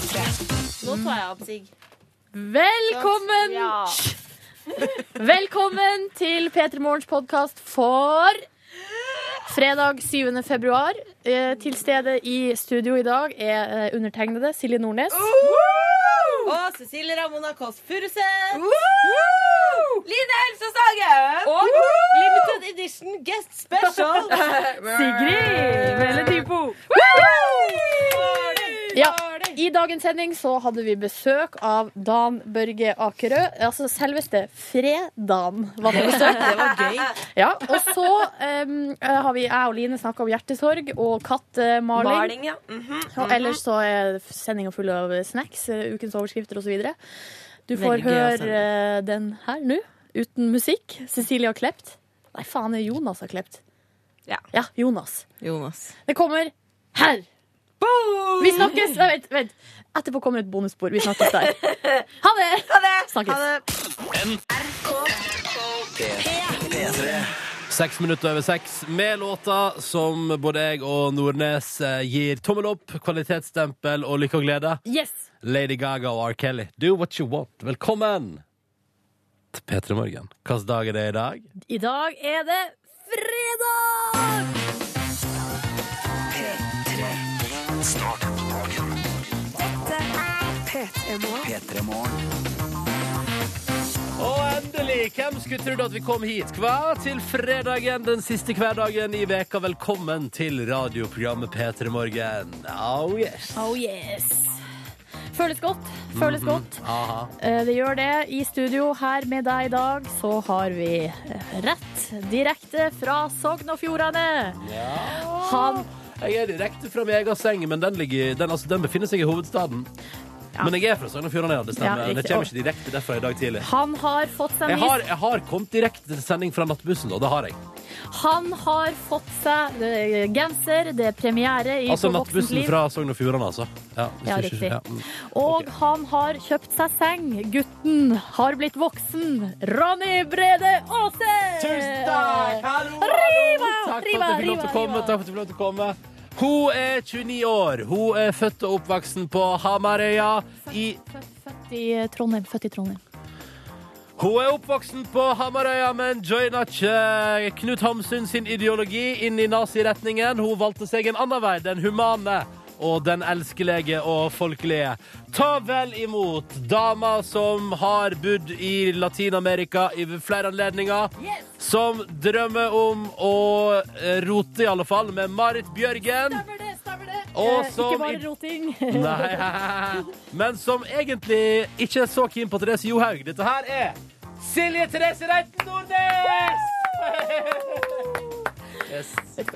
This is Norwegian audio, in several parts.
Nå tar jeg opp sigg. Velkommen! Ja. Velkommen til P3 Morgens podkast for fredag 7. februar. Eh, Til stede i studio i dag er eh, undertegnede Silje Nordnes. Og Cecilie Ramona Kåss Furuseth. Line Else Sagen. Og Limited Edition Guest Special. Sigrid Melodipo. Ja, I dagens sending så hadde vi besøk av Dan Børge Akerø. Altså selveste Fredan var på besøk. Det var gøy. Ja, og så um, har vi, jeg og Line snakka om hjertesorg og kattemaling. Maling, ja. -hmm. Og ellers så er sendinga full av snacks, eh, ukens overskrifter osv. Du får Veldig høre sende. eh, den her nå, uten musikk. Cecilie har klept. Nei, faen, det er Jonas har klept. Ja. ja, Jonas. Jonas. Det kommer her. Vi snakkes Nei, Vent, vent. Etterpå kommer et bonusspor. Vi snakkes der. Ha det! Ha det. Snakkes. Ha det. Seks minutter over seks med låter som både jeg og Nordnes eh, gir tommel opp, kvalitetsstempel og lykke og glede. Yes! Lady Gaga og R. Kelly, do what you want. Velkommen til P3 Morgen. Hvilken dag er det i dag? I dag er det fredag! Og endelig! Hvem skulle trodd at vi kom hit? Hva? Til fredagen, den siste hverdagen i veka. Velkommen til radioprogrammet P3 Morgen. Oh yes. Oh yes. Føles godt. Føles godt. Aha. Eh, Det gjør det. I studio her med deg i dag så har vi rett direkte fra Sogn og Fjordane. Han Jeg er direkte fra min egen seng, men den, ligger, den, altså, den befinner seg i hovedstaden. Men jeg er fra Sogn og Fjordane, ja. Det stemmer. Ja, det kommer ikke direkte derfra i dag tidlig. Han har fått seg Jeg har, jeg har kommet direkte til sending fra Nattbussen, og det har jeg. Han har fått seg eh, genser. Det er premiere i Altså Nattbussen fra Sogn og Fjordane, altså. Ja, Ja, riktig. ikke- ja, mm. Og okay. han har kjøpt seg seng. Gutten har blitt voksen. Ronny Brede Aase! Hallo, hallo! Riva, Takk for at riva, jeg fikk lov til å riva, komme. riva. Takk for at jeg fikk lov til å komme. Hun er 29 år. Hun er født og oppvoksen på Hamarøya i Født, født i Trondheim. Født i Trondheim. Hun er oppvoksen på Hamarøya, men joina ikke Knut Hamsun sin ideologi inn i naziretningen. Hun valgte seg en annen vei, den humane og den elskelige og folkelige. Ta vel imot dama som har bodd i Latin-Amerika i flere anledninger. Som drømmer om å eh, rote, i alle fall, med Marit Bjørgen. Stemmer det, stemmer det. Eh, som ikke bare roting. Nei, men som egentlig ikke er så keen på Therese Johaug. Dette her er Silje Therese Reiten Nordnes! Yes.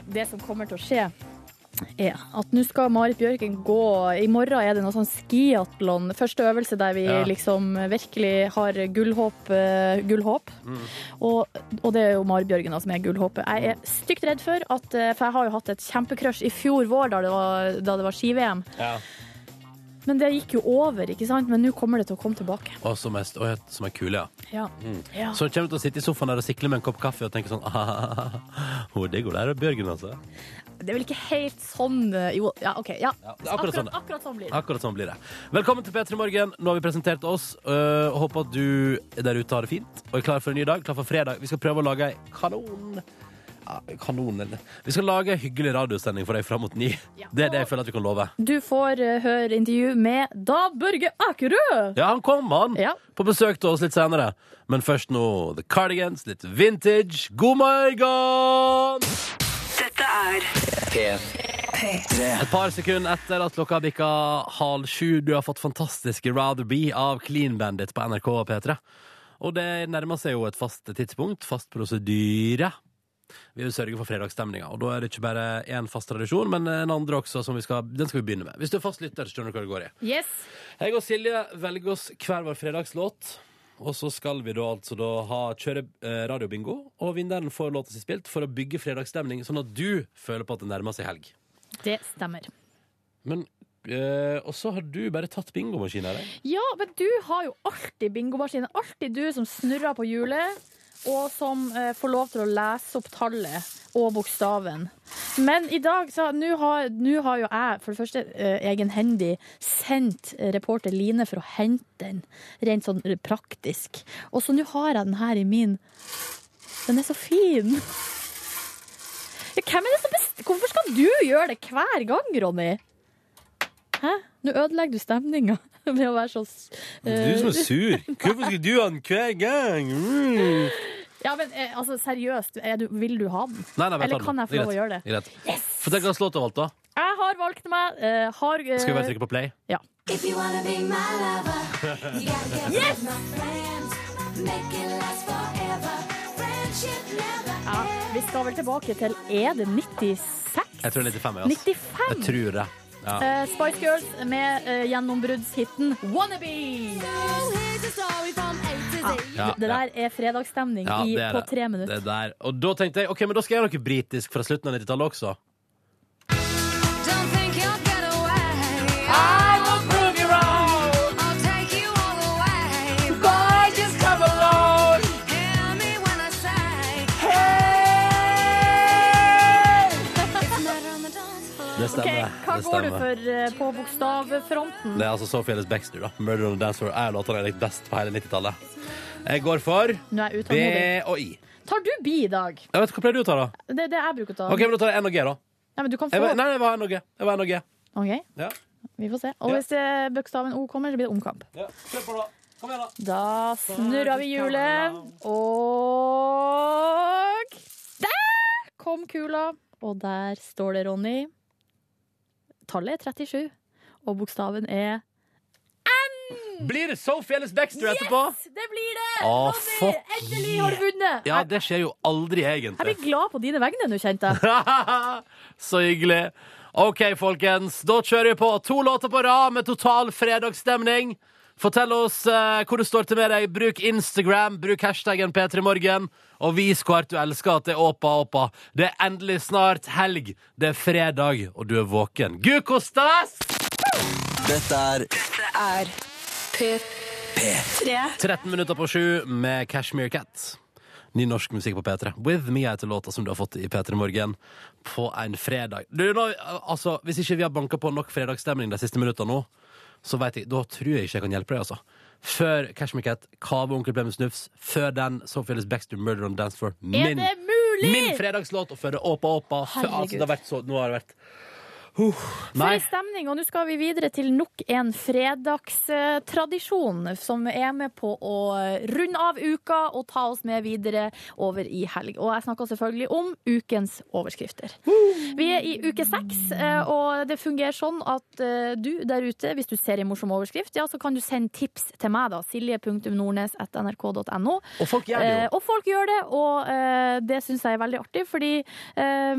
Det som kommer til å skje, er at nå skal Marit Bjørgen gå I morgen er det noe sånn skiatlon. Første øvelse der vi Ja. liksom virkelig har gullhåp. eh, gullhåp. Mm. Og, og det er jo Marit Bjørgen da, som er gullhåpet. Jeg er stygt redd for at eh, For jeg har jo hatt et kjempecrush i fjor vår, da det var, da det var ski-VM. Ja. Men det gikk jo over, ikke sant? Men nå kommer det til å komme tilbake. Og som er, å, som er kule, ja. Ja. ja. Så kommer du til å sitte i sofaen der og sikle med en kopp kaffe og tenke sånn ah, Hun er digg, hun der er Bjørgen, altså. Det er vel ikke helt sånn eh, Jo, ja, OK. Ja. Ja, det er akkurat sånn. akkurat sånn blir det. Akkurat sånn blir det. Velkommen til P3 Morgen. Nå har vi presentert oss. øh, håper at du der ute har det fint og er klar for en ny dag. Klar for fredag. Vi skal prøve å lage ei kanon ja, Kanon, eller Vi skal lage en hyggelig radiosending for deg fram mot ni. Ja. Det er det jeg føler at vi kan love. Du får eh, høre intervju med Da Børge Akerø. Ja, han kom, han. Ja. På besøk til oss litt senere. Men først nå The Cardigans, litt vintage. God morgen! Dette er Et par sekunder etter at klokka bikka halv sju. Du har fått fantastiske Rather Be av Clean Bandit på NRK og P3. Og det nærmer seg jo et fast tidspunkt, fast prosedyre. Vi vil sørge for fredagsstemninga, og da er det ikke bare én fast tradisjon, men en andre også, som vi skal, den skal vi begynne med. Hvis du er fast lytter, så skjønner du hva det går i. Yes. Jeg og Silje velger oss hver vår fredagslåt. Og så skal vi da altså da ha, kjøre eh, radiobingo, og vinneren får låta si spilt for å bygge fredagsstemning, sånn at du føler på at det nærmer seg helg. Det stemmer. Men eh, Og så har du bare tatt bingomaskinen, eller? Ja, men du har jo alltid bingomaskinen. Alltid du som snurrer på hjulet. Og som eh, får lov til å lese opp tallet og bokstaven. Men i dag, så nå har, har jo jeg for det første eh, egenhendig sendt reporter Line for å hente den, rent sånn praktisk. Og så nå har jeg den her i min Den er så fin! Hvem er det som best... Hvorfor skal du gjøre det hver gang, Ronny? Hæ? Nå ødelegger du stemninga med å være så uh... Du som er sur. Hvorfor skal du ha den hver gang? Mm. Ja, men eh, altså, seriøst, er du, vil du ha den? Nei, nei, Eller kan jeg få lov å gjøre det? Greit. Fortell hva slags låt du har valgt, da. Jeg har valgt meg uh, har, uh... Skal vi bare trykke på play? Ja. Lover, Yes! ja. Vi skal vel tilbake til Er det 96? Jeg tror 95. Ja, 95! Jeg tror det. Ja. Eh, Spice Girls med uh, gjennombruddshiten Wannabe! Ja, Ja, det der er fredagsstemning Ja, i, det er på det. tre Det minutter. der. Og da tenkte jeg ok, men da skal jeg gjøre noe britisk fra slutten av 90-tallet også. Dance floor. Det Ok. Hva det går du for eh, på bokstavfronten? Det er altså Sophie Ellis Baxter, da. 'Murder on the Dance Floor' er låtene jeg likte best på hele 90-tallet. Jeg går for Nå er jeg B og I. Tar du bi i dag? Jeg vet, Hva pleier du å ta, da? Det er det jeg bruker å ta. Ok, men Da tar jeg N og G, da. Nei, men du kan få nei, jeg var N og G. Jeg var N og G. Ok, Ja. vi får se. Og hvis ja. bokstaven O kommer, så blir det omkamp. Ja, Kjør på, da. Kom igjen, da. Da snurrer vi hjulet, og Der kom kula! Og der står det Ronny. Tallet er 37, og bokstaven er Blir det Sophie Ellis Baxter etterpå? Yes! Det blir det! Å, Ronny, fuck endelig har du vunnet! Ja, det skjer jo aldri, jeg blir glad på dine vegne nå, kjente jeg. Så hyggelig. OK, folkens. Da kjører vi på. To låter på rad med total fredagsstemning. Fortell oss eh, hvor det står til med deg. Bruk Instagram, bruk hashtaggen P3morgen, og vis hvor hardt du elsker at det er åpa åpa. Det er endelig snart helg. Det er fredag, og du er våken. Gud, hvor stas! Dette er Dette er P3. 13 minutter på sju med Cashmere Cat. Ny norsk musikk på P3. With Me heter låta som du har fått i P3 Morgen på en fredag. Du, nå, altså, hvis ikke vi har banka på nok fredagsstemning de siste minuttene nå, så vet jeg, da tror jeg ikke jeg kan hjelpe deg, altså. Før Cashmere Cat, Kave og Onkel P med Snufs. Før den Ellis Baxter, Murder on Dance Floor. Er Min, det mulig?! min fredagslåt, og før det Åpa Åpa. Altså, det har vært så, nå har det vært Huh, For Nei. ei stemning, og nå skal vi videre til nok en fredagstradisjon som er med på å runde av uka og ta oss med videre over i helg. Og jeg snakker selvfølgelig om ukens overskrifter. Vi er i uke seks, eh, og det fungerer sånn at eh, du der ute, hvis du ser en morsom overskrift, ja, så kan du sende tips til meg, da. silje.nordnes.nrk.no. Og folk gjør det Eh, jo. og folk gjør det, og eh, det syns jeg er veldig artig, fordi eh,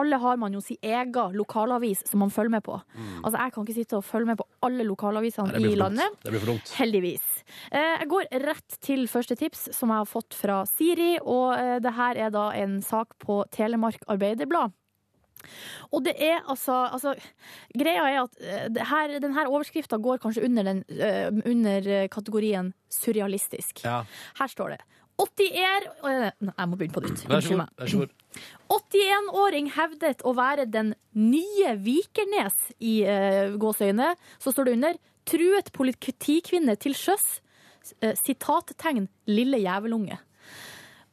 alle har man jo sin egen lokalavis som man følger med på. Altså, Jeg kan ikke sitte og følge med på alle lokalavisene Mm. I landet. Det blir for dumt. Heldigvis. Eh, jeg går rett til første tips, som jeg har fått fra Siri. Og eh, det her er da en sak på Telemark Arbeiderblad. Og det er altså, altså Greia er at denne det her, den overskrifta går kanskje under, den, eh, under eh, kategorien surrealistisk. Ja. Her står det 81 eh, Nei, Jeg må begynne på nytt. Unnskyld meg. Vær så god. 81-åring hevdet å være den nye Vikernes i uh, gåseøyne. Så står det under 'truet politikvinne til sjøs'. Eh, sitattegn 'lille jævelunge'.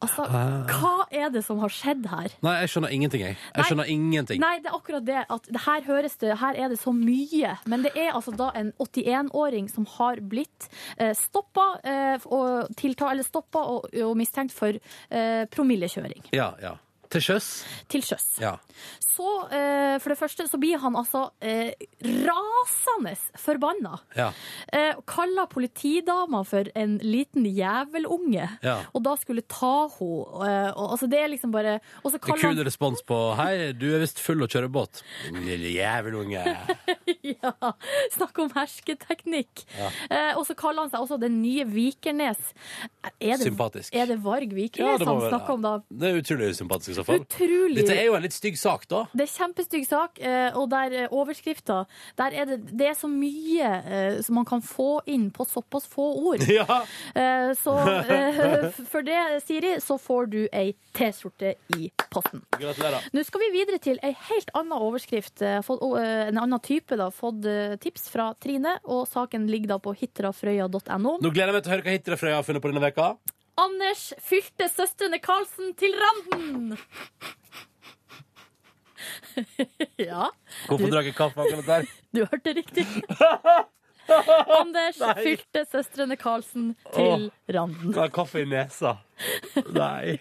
Altså, hva er det som har skjedd her? Nei, jeg skjønner ingenting, jeg. Nei. Skjønner ingenting. Nei, det er akkurat det at det her høres det Her er det så mye. Men det er altså da en 81-åring som har blitt eh, stoppa eh, og tilta, eller stoppa og, og mistenkt for eh, promillekjøring Ja, ja. Til sjøs? til sjøs. Ja. Så eh, for det første så blir han altså eh, rasende forbanna. ja. Eh, kaller politidama for en liten jævelunge. Ja. Og da skulle ta henne. Eh, og, altså det er liksom bare Og så kaller kul respons på 'Hei, du er visst full og kjører båt'. Lille jævelunge. Ja, snakk om hersketeknikk. Eh, og så kaller han seg også Den nye Vikernes. Er det, Sympatisk. Er det Varg Ja, Vikernes han snakker om da? Det er utrolig sympatisk i så fall. Utrolig. Dette er jo en litt stygg sak, da. Det er kjempestygg sak, eh, og der eh, overskrifta Der er det, det er så mye eh, som man kan få inn på såpass få ord. Ja. Så for det, Siri, så får du ei T-skjorte i posten. Gratulerer. Nå skal vi videre til ei helt annen overskrift. En annen type, da. Fått tips fra Trine, og saken ligger da på hitrafrøya.no. Nå gleder jeg meg til å høre hva Hitrafrøya har funnet på denne veka. Anders fylte søstrene Karlsen til randen! ja, Hvorfor drakk jeg kaffe akkurat der? du hørte riktig. Anders Nei. fylte søstrene Karlsen til randen. Kan ha kaffe i nesa. Nei.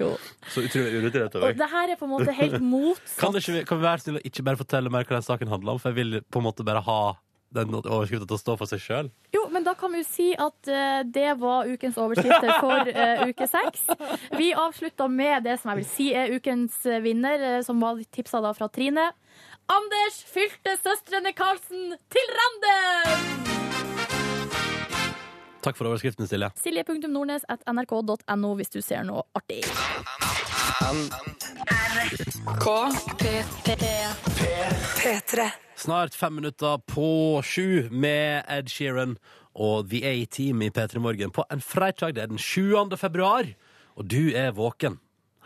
Jo. Så utrolig urutinert av meg. det her er på en måte helt motsatt. Kan, det ikke, kan vi være snille og ikke bare fortelle mer hva den saken handler om? For jeg vil på en måte bare ha den overskriften til å stå for seg sjøl. Jo, men da kan vi jo si at uh, det var ukens overskrifter for uh, uke seks. Vi avslutta med det som jeg vil si er ukens vinner, uh, som var tipsa da fra Trine. Anders fylte søstrene Karlsen til randen! Takk for overskriften, Silje. Silje.nordnes.nrk.no hvis du ser noe artig. P3. Snart fem minutter på sju med Ed Sheeran og The A-Team i P3 Morgen på en fredag. Det er den 7. februar, og du er våken.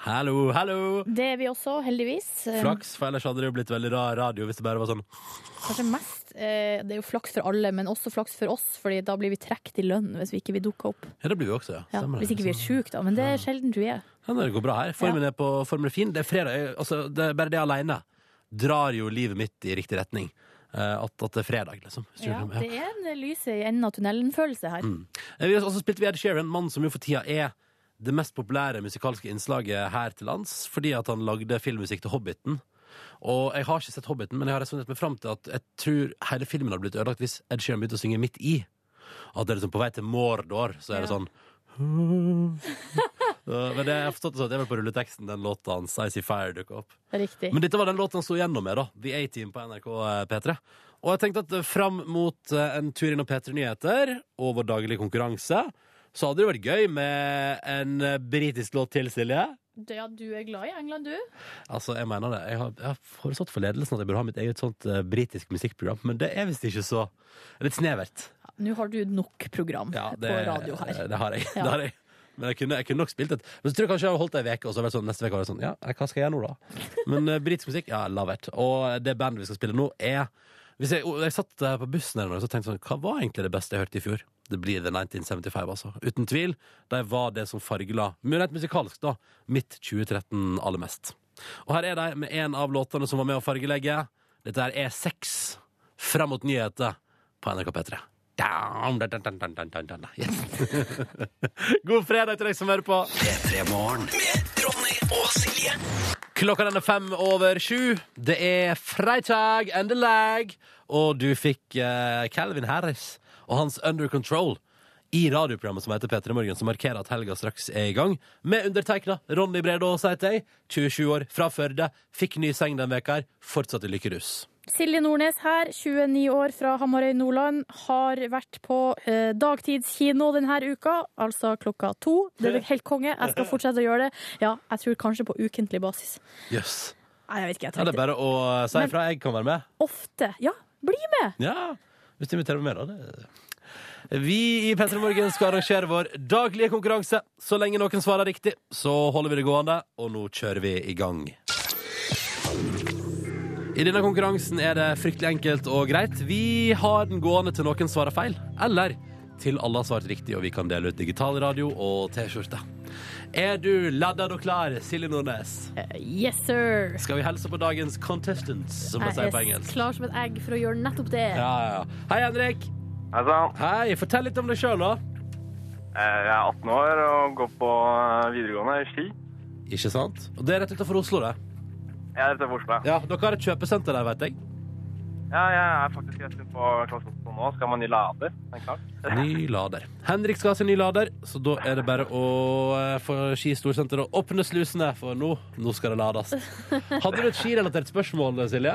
Hallo, hallo! Det er vi også, heldigvis. Eh, Flaks, for ellers hadde det jo blitt veldig rar radio hvis det bare var sånn Kanskje mest eh, Det er jo flaks for alle, men også flaks for oss, Fordi da blir vi trukket i lønn hvis vi ikke vil dukke opp. Ja, det blir vi også, ja. Ja, hvis ikke vi er sjuke, da. Men det er sjelden du er. Ja, det går bra her. Formen er, på, formen er fin. Det er fredag. Altså, det, bare det alene drar jo livet mitt i riktig retning. Eh, at, at det er fredag, liksom. Ja, det er en lyse i enden av tunnelen-følelse her. Mm. Vi har også spilt Ved Sheeran, mannen som jo for tida er det mest populære musikalske innslaget her til lands, fordi at han lagde filmmusikk til Hobbiten. Og jeg har ikke sett Hobbiten, men jeg har resonnert meg fram til at jeg tror hele filmen hadde blitt ødelagt hvis Ed Sheeran begynte å synge midt i. At det er liksom på vei til Mordor, så er det sånn Men det, jeg forstått det sånn at det var på rulleteksten den låta hans Icy Fire dukka opp. Riktig. Men dette var den låta han sto igjennom med, da. The A-Team på NRK P3. Og jeg tenkte at eh, fram mot eh, en tur innom P3 Nyheter og vår daglige konkurranse, så hadde det vært gøy med en eh, britisk låt til, Silje. Ja, du er glad i England, du? Altså, jeg mener det. Jeg har, jeg har foreslått for ledelsen at jeg burde ha mitt eget sånt uh, britisk musikkprogram, men det er visst ikke så Litt snevert. Nå har du nok program Ja, det, på radio her. det har jeg. Ja. Det har jeg. Men jeg kunne, jeg kunne nok spilt et Men så tror jeg kanskje jeg har holdt det ei uke, og så har vært sånn, neste uke sånn Ja, hva skal jeg gjøre nå, da? Men uh, britisk musikk, ja, love it. Og det bandet vi skal spille nå, er hvis jeg, jeg satt eh, på bussen her og så tenkte jeg sånn Hva var egentlig det beste jeg hørte i fjor? Det blir The 1975, altså. Uten tvil. De var det som fargela, rent musikalsk, da, mitt 2013 aller mest. Og her er de med en av låtene som var med å fargelegge. Dette er Sex fram mot nyheter på NRK P3. Down, down, down. Yes. God fredag til deg som hører på. Klokka den er fem over sju. Det er fredag, lag Og du fikk uh, Calvin Harris og hans Under Control i radioprogrammet som heter P3 Morgen, som markerer at helga straks er i gang. Med undertegna Ronny Aas jeg. 27 år, fra Førde. Fikk ny seng den veka her. Fortsatt i lykkerus. Silje Nordnes her, 29 år fra Hamarøy, Nordland, har vært på eh, dagtidskino denne uka, altså klokka to. Det er helt konge. Jeg skal fortsette å gjøre det. Ja, jeg tror kanskje på ukentlig basis. Jøss. Nei, jeg vet ikke. Jeg Ja, det er bare å si ifra. Jeg kan være med. ofte. Ja, bli med! Ja, hvis du inviterer meg med, da. Det... Vi i P3 Morgen skal arrangere vår daglige konkurranse. Så lenge noen svarer riktig, så holder vi det gående, og nå kjører vi i gang. I denne konkurransen er det fryktelig enkelt og greit. Vi har den gående til noen svarer feil, eller til alle har svart riktig, og vi kan dele ut digital radio og T-skjorte. Er du laddad og klar, Silje Nordnes? Uh, Yes, sir! Skal vi hilse på dagens contestants, som man sier på engelsk? Jeg er klar som et egg for å gjøre nettopp det. Ja, ja, ja. Hei, Henrik. Hei sann. Hei, fortell litt om deg sjøl, da. Eh, Jeg er 18 år og går på eh, videregående i Ski. Ikke sant? Og det er rett utenfor Oslo, det. Ja, er rett utenfor Oslo. Ja, Dere har et kjøpesenter der, vet jeg. Ja, jeg er faktisk rett utenfor på Klasse Oslo nå. Skal man ny lader? Er klart. Ny lader. Henrik skal ha sin ny lader, så da er det bare å eh, få Ski Storsenter å åpne slusene, for nå, nå skal det lades. Hadde du et skirelatert spørsmål, Silje?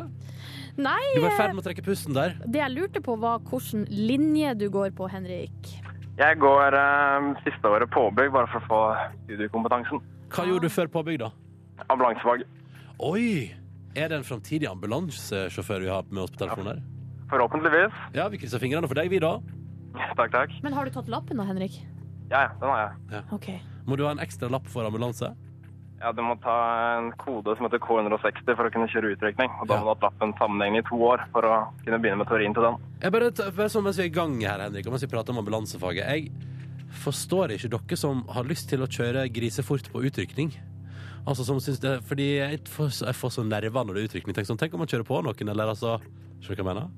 Nei, Du var i ferd med å trekke pusten der. det jeg lurte på var hvilken linje du går på, Henrik. Jeg går eh, siste året påbygg bare for å få studiekompetansen. Hva gjorde du før påbygg, da? Ambulansefag. Oi! Er det en framtidig ambulansesjåfør vi har med oss på telefonen her? Forhåpentligvis. Ja, vi krysser fingrene for deg, vi, da. Takk, takk. Men har du tatt lappen da, Henrik? Ja, ja, den har jeg. OK. Må du ha en ekstra lapp for ambulanse? Ja, Du må ta en kode som heter K160 for å kunne kjøre utrykning. Og da Ja. må du ha hatt lappen sammenhengende i to år for å kunne begynne med teorien til den. Jeg bare, bare sånn mens vi er i gang her, Henrik, og mens vi prater om ambulansefaget. Jeg forstår ikke dere som har lyst til å kjøre grisefort på utrykning. Altså som synes det, Fordi jeg får, så- jeg får så nerver når det er utrykning. Tenk, sånn, tenk om man kjører på noen, eller altså Skjønner du hva jeg mener?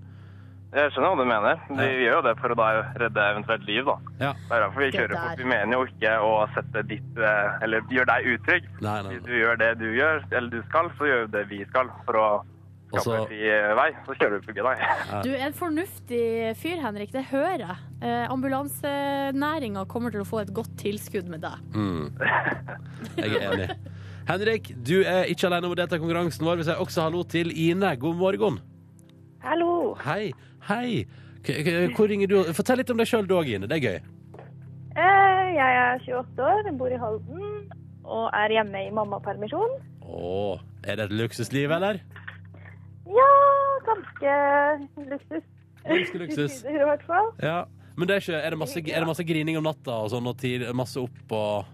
Jeg skjønner hva du mener. Vi Ja. gjør jo det for å da redde eventuelt liv, da. Ja. Det er derfor vi kjører fort. Vi mener jo ikke å sette ditt eh, Eller gjøre deg utrygg. Nei, nei, Hvis du gjør det du gjør, eller du skal, så gjør vi det vi skal for å skape Også... en fri eh, vei. Så kjører vi på deg. Du er en fornuftig fyr, Henrik. Det hører jeg. Eh, Ambulansenæringa kommer til å få et godt tilskudd med deg. Mm. Jeg er enig. Henrik, du er ikke alene om å delta i konkurransen vår. Vi sier også hallo til Ine. God morgen. Hallo. Hei. Hei. K k hvor ringer du? Fortell litt om deg sjøl, du òg, Ine. Det er gøy. Eh, Jeg er 28 år, bor i Halden og er hjemme i mammapermisjon. Å, er det et luksusliv, eller? Ja, ganske luksus. Ganske luksus. I hvert fall. Ja. Men det er, ikke, er, det masse, er det masse grining om natta og sånn, og tid, masse opp og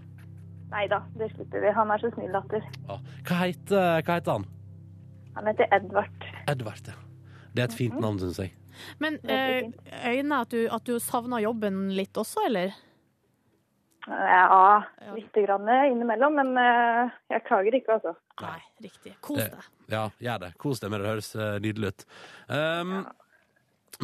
Nei da, det slipper vi. Han er så snill latter. ja. hva, heter, hva heter han? Han heter Edvard. Edvard, ja. Det er et fint navn, syns jeg. Men eh, øyne at du, at du savna jobben litt også, eller? Ja, lite grann innimellom, men eh, jeg klager ikke, altså. Nei, riktig. Kos deg. Ja, gjør det. Kos deg med det. Det høres eh, nydelig ut. Um,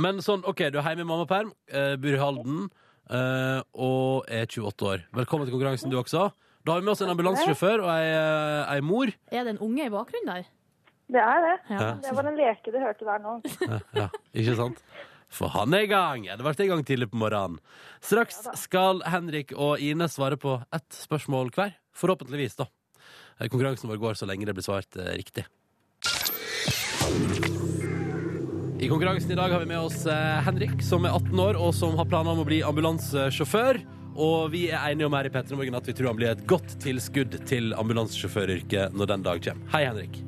Men sånn, OK, du er hjemme i mammaperm, uh, bor i Halden eh, og er 28 år. Velkommen til konkurransen, du også. Da har vi med oss en ambulansesjåfør og ei, eh, ei mor. Er det en unge i bakgrunnen der? Det er det. Ja. Det var en leke du hørte der nå. Ja, ikke sant? For han er i gang! Ja, det ble i gang tidlig på morgenen. Straks skal Henrik og Ine svare på ett spørsmål hver. Forhåpentligvis, da. Eh, Konkurransen vår går så lenge det blir svart eh, riktig. I konkurransen i dag har vi med oss eh, Henrik, som er 18 år og som har planer om å bli ambulansesjåfør. Og vi er enige om her i Petter Morgen at vi tror han blir et godt tilskudd til ambulansesjåføryrket når den dag kommer. Hei, Henrik.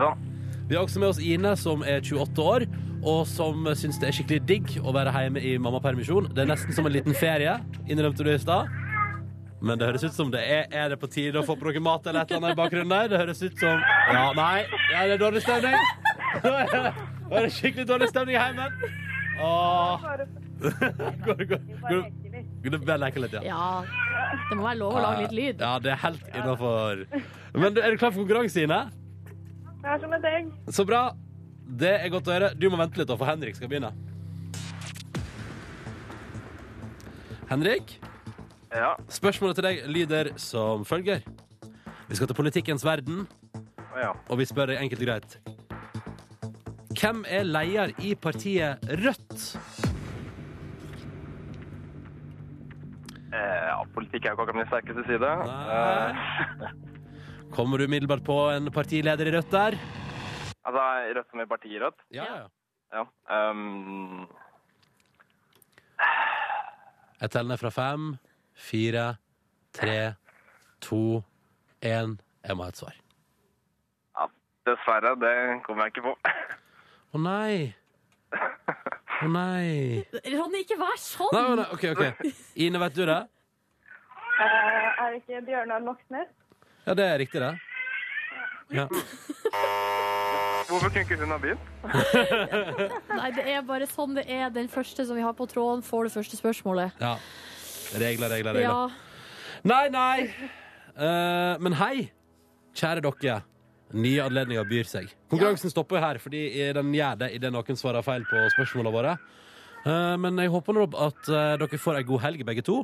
Sånn? Vi har også med oss Ine, som er 28 år, og som syns det er skikkelig digg å være hjemme i mammapermisjon. Det er nesten som en liten ferie, innrømte du i stad. Men det høres ut som det er Er det på tide å få på noe mat eller et eller annet i bakgrunnen der? Det høres ut som Ja, nei. Ja, det er dårlig stemning. Nå er det, er det skikkelig dårlig stemning i heimen. Åh. Går, går, går, leker bare leke litt, ja. Ja, det må være lov å lage litt lyd. Ja, det er helt innafor. Men er du klar for konkurranse, Ine? Jeg er som et egg. Så bra. Det er godt å høre. Du må vente litt, da, for Henrik skal begynne. Henrik, Ja. spørsmålet til deg lyder som følger. Vi skal til politikkens verden, ja. og vi spør deg enkelt og greit. Hvem er leder i partiet Rødt? Eh, ja, politikk er jo ikke akkurat min sterkeste side. Nei. Kommer du umiddelbart på en partileder i Rødt der? Altså, Rødt som i partiet Rødt? Ja, ja. Ja. Um, Jeg teller ned fra fem, fire, tre, to, én. Jeg må ha et svar. ja, dessverre, det kommer jeg ikke på. Å nei. Å nei. Ronny, ikke vær sånn! Nei, nei, OK, OK. Ine, vet du det? Uh, er det ikke Bjørnar Moxnes? Ja, det er riktig, det. Ja. Hvorfor kunne ikke hun ha begynt? Nei, det er bare sånn det er. Den første som vi har på tråden, får det første spørsmålet. ja. Regler, regler, regler. Ja, Nei, nei! Eh, men hei, kjære dere. Nye anledninger byr seg. Konkurransen stopper her, fordi den gjør det idet noen svarer feil på spørsmålene våre. Eh, men jeg håper nå at eh, dere får ei god helg, begge to.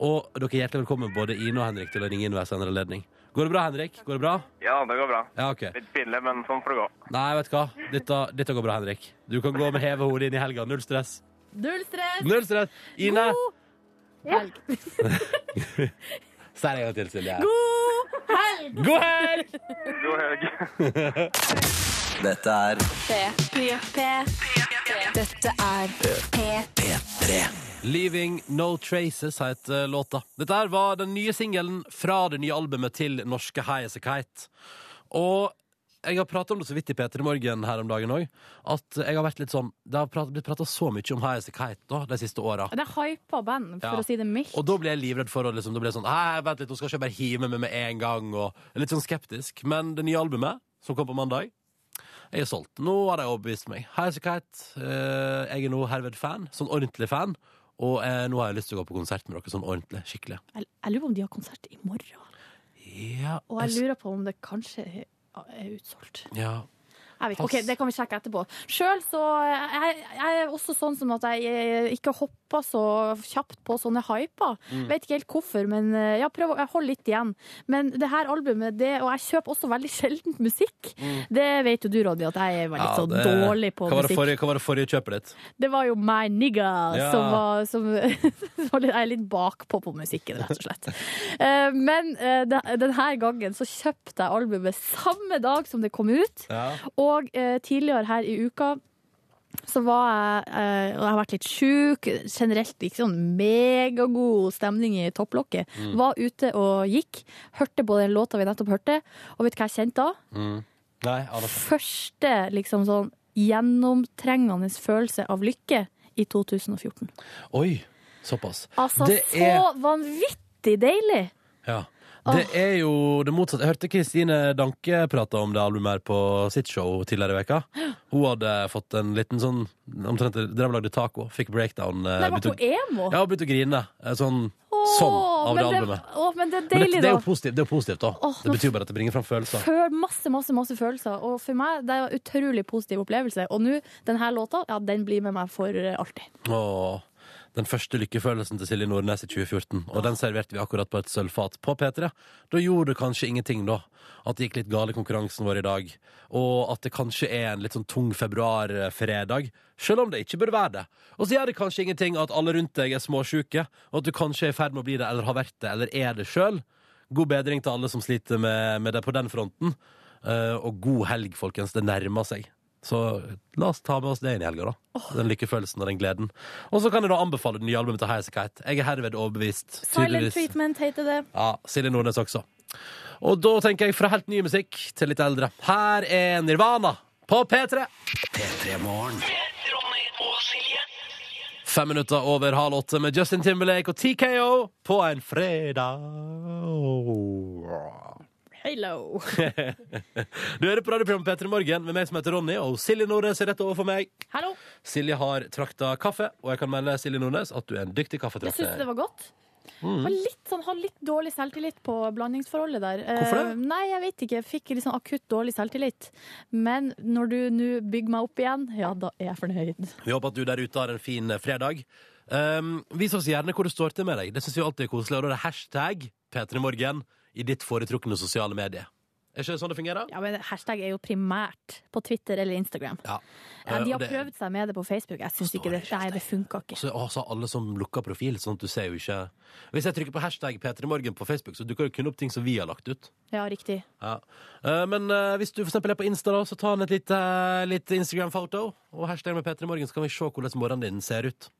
Og dere er hjertelig velkommen, både Ine og Henrik, til å ringe inn ved senere anledning. Går det bra, Henrik? Går det bra? Ja, det går bra. Ja, OK. Litt pinlig, men sånn får det gå. Nei, vet du hva? Dette, dette går bra, Henrik. Du kan gå med heve hodet inn i helga. Null stress. Null stress! Null stress. Ine, God helg! si det en gang til, Silje. God helg! God helg! God helg. Dette er P3. Dette er P3. 'Leaving No Traces' heter låta. Dette her var den nye singelen fra det nye albumet til norske High As A Kite. Og jeg har pratet om det så vidt i P3 Morgen her om dagen òg, at jeg har vært litt sånn Det har prat, blitt prata så mye om High As A Kite da, de siste åra. Det er hypa band, for Ja. å si det mildt. Og da blir jeg livredd for å liksom, da blir jeg sånn Nei, vent litt, nå skal ikke bare hive med meg med en gang. Og litt sånn skeptisk. Men det nye albumet, som kom på mandag, jeg er solgt. Nå har de overbevist meg. High As A eh, jeg er nå herved fan. Sånn ordentlig fan. Og eh, nå har jeg lyst til å gå på konsert med dere sånn ordentlig. Skikkelig. Jeg, jeg lurer på om de har konsert i morgen. Ja, Og jeg lurer på om det kanskje er er utsolgt. ja. Jeg vet, ikke. ok, Det kan vi sjekke etterpå. Sjøl så jeg, jeg er også sånn som at jeg eh, ikke hopper så kjapt på sånne hyper. Mm. Vet ikke helt hvorfor, men ja, jeg prøver, jeg holder litt igjen. Men det her albumet, det, og jeg kjøper også veldig sjelden musikk. Det vet jo du, Roddy, at jeg er veldig Mm. Ja, så det- dårlig på hva musikk. forrige, hva var det forrige kjøpet ditt? Det var jo My Nigga Ja. som var som, Jeg er litt bakpå på musikken, rett og slett. Eh, Men eh, denne gangen så kjøpte jeg albumet samme dag som det kom ut. Ja. Og eh, tidligere her i uka så var jeg eh, Og jeg har vært litt sjuk. Generelt ikke sånn megagod stemning i topplokket. Var ute og gikk. Hørte på den låta vi nettopp hørte. Og vet du hva jeg kjente da? Mm. Nei, Første liksom sånn gjennomtrengende følelse av lykke i 2014. Oi, såpass. Altså, Det så er- vanvittig deilig! Ja. Det er jo det motsatte. Jeg hørte Kristine Danke prate om det albumet her på sitt show tidligere i veka. Hun hadde fått en liten sånn Omtrent drev og lagde taco. Fikk breakdown. eh, Nei, var hun emo? Ja, hun begynte å grine. Eh, Sånn, sånn av det albumet. Åh, men det er Men det, det er jo positivt, det er positivt da. Åh, det betyr bare at det bringer fram følelser. Føl, masse, masse masse følelser. Og for meg det er en utrolig positiv opplevelse. Og nå, denne låta, ja, den blir med meg for eh, alltid. Åh, den første lykkefølelsen til Silje Nordnes i 2014. Og den serverte vi akkurat på et sølvfat på P3. Da gjorde det kanskje ingenting, da. At det gikk litt galt i konkurransen vår i dag. Og at det kanskje er en litt sånn tung februarfredag. Selv om det ikke burde være det. Og så gjør det kanskje ingenting at alle rundt deg er småsjuke, og at du kanskje er i ferd med å bli det, eller har vært det, eller er det sjøl. God bedring til alle som sliter med, med det på den fronten. Uh, og god helg, folkens. Det nærmer seg. Så la oss ta med oss det inn i helga, da. Den lykkefølelsen og den gleden. Og så kan jeg da anbefale det nye albumet til Highasakite. As Jeg er herved overbevist. Silent tydeligvis. Treatment heter det. Ja, Silje Nordnes også. Og da tenker jeg fra helt ny musikk til litt eldre. Her er Nirvana på P3. P3 Morgen. Fem minutter over halv åtte med Justin Timberlake og TKO på en fredag. Hello. Du hører på radioprogrammet P3 Morgen med meg som heter Ronny, og Silje Nordnes er rett overfor meg. Hallo. Silje har trakta kaffe, og jeg kan melde Silje Nordnes at du er en dyktig Jeg syns det var godt. Mm. Har litt, sånn, har litt dårlig selvtillit på blandingsforholdet der. Hvorfor det? Uh, nei, jeg vet ikke. Jeg fikk litt sånn akutt dårlig selvtillit. Men når du nå bygger meg opp igjen, ja, da er jeg fornøyd. Vi håper at du der ute har en fin eh, fredag. Um, vis oss gjerne hvor det står til med deg. Det syns vi alltid er koselig. Og da er det hashtag P3morgen i ditt foretrukne sosiale medie. Er ikke det sånn det fungerer? Ja, men Hashtag er jo primært på Twitter eller Instagram. Ja. Eh, Eh, De har det- prøvd seg med det på Facebook. Jeg syns ikke det. Nei, det funka ikke. Så, altså, alle som lukker profil, sånn at du ser jo ikke Hvis jeg trykker på hashtag P3morgen på Facebook, så dukker det kun opp ting som vi har lagt ut. Ja, riktig. Ja. Eh, men eh, hvis du eksempel er på Insta, da, så ta en et lite, litt Instagram-foto. Og hashtag med P3morgen, så kan vi se hvordan morgenen din ser ut.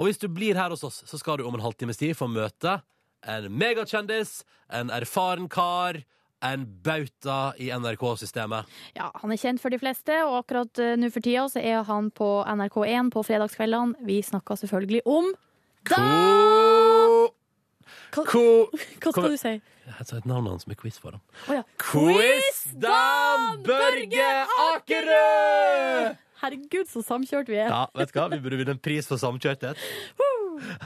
Og hvis du blir her hos oss, så skal du om en halvtimes tid få møte en megakjendis, en erfaren kar, en bauta i NRK-systemet. Ja, Han er kjent for de fleste, og akkurat eh, nå for tida så er han på NRK1 på fredagskveldene. Vi snakker selvfølgelig om Da! Hva, hva skal du si? Jeg sa et navn hans med quiz for ham. Å ja. Quiz-Dan Børge Akerø! Herregud, så samkjørt vi er. Ja, vet du hva? Vi burde vinne en pris for samkjørthet.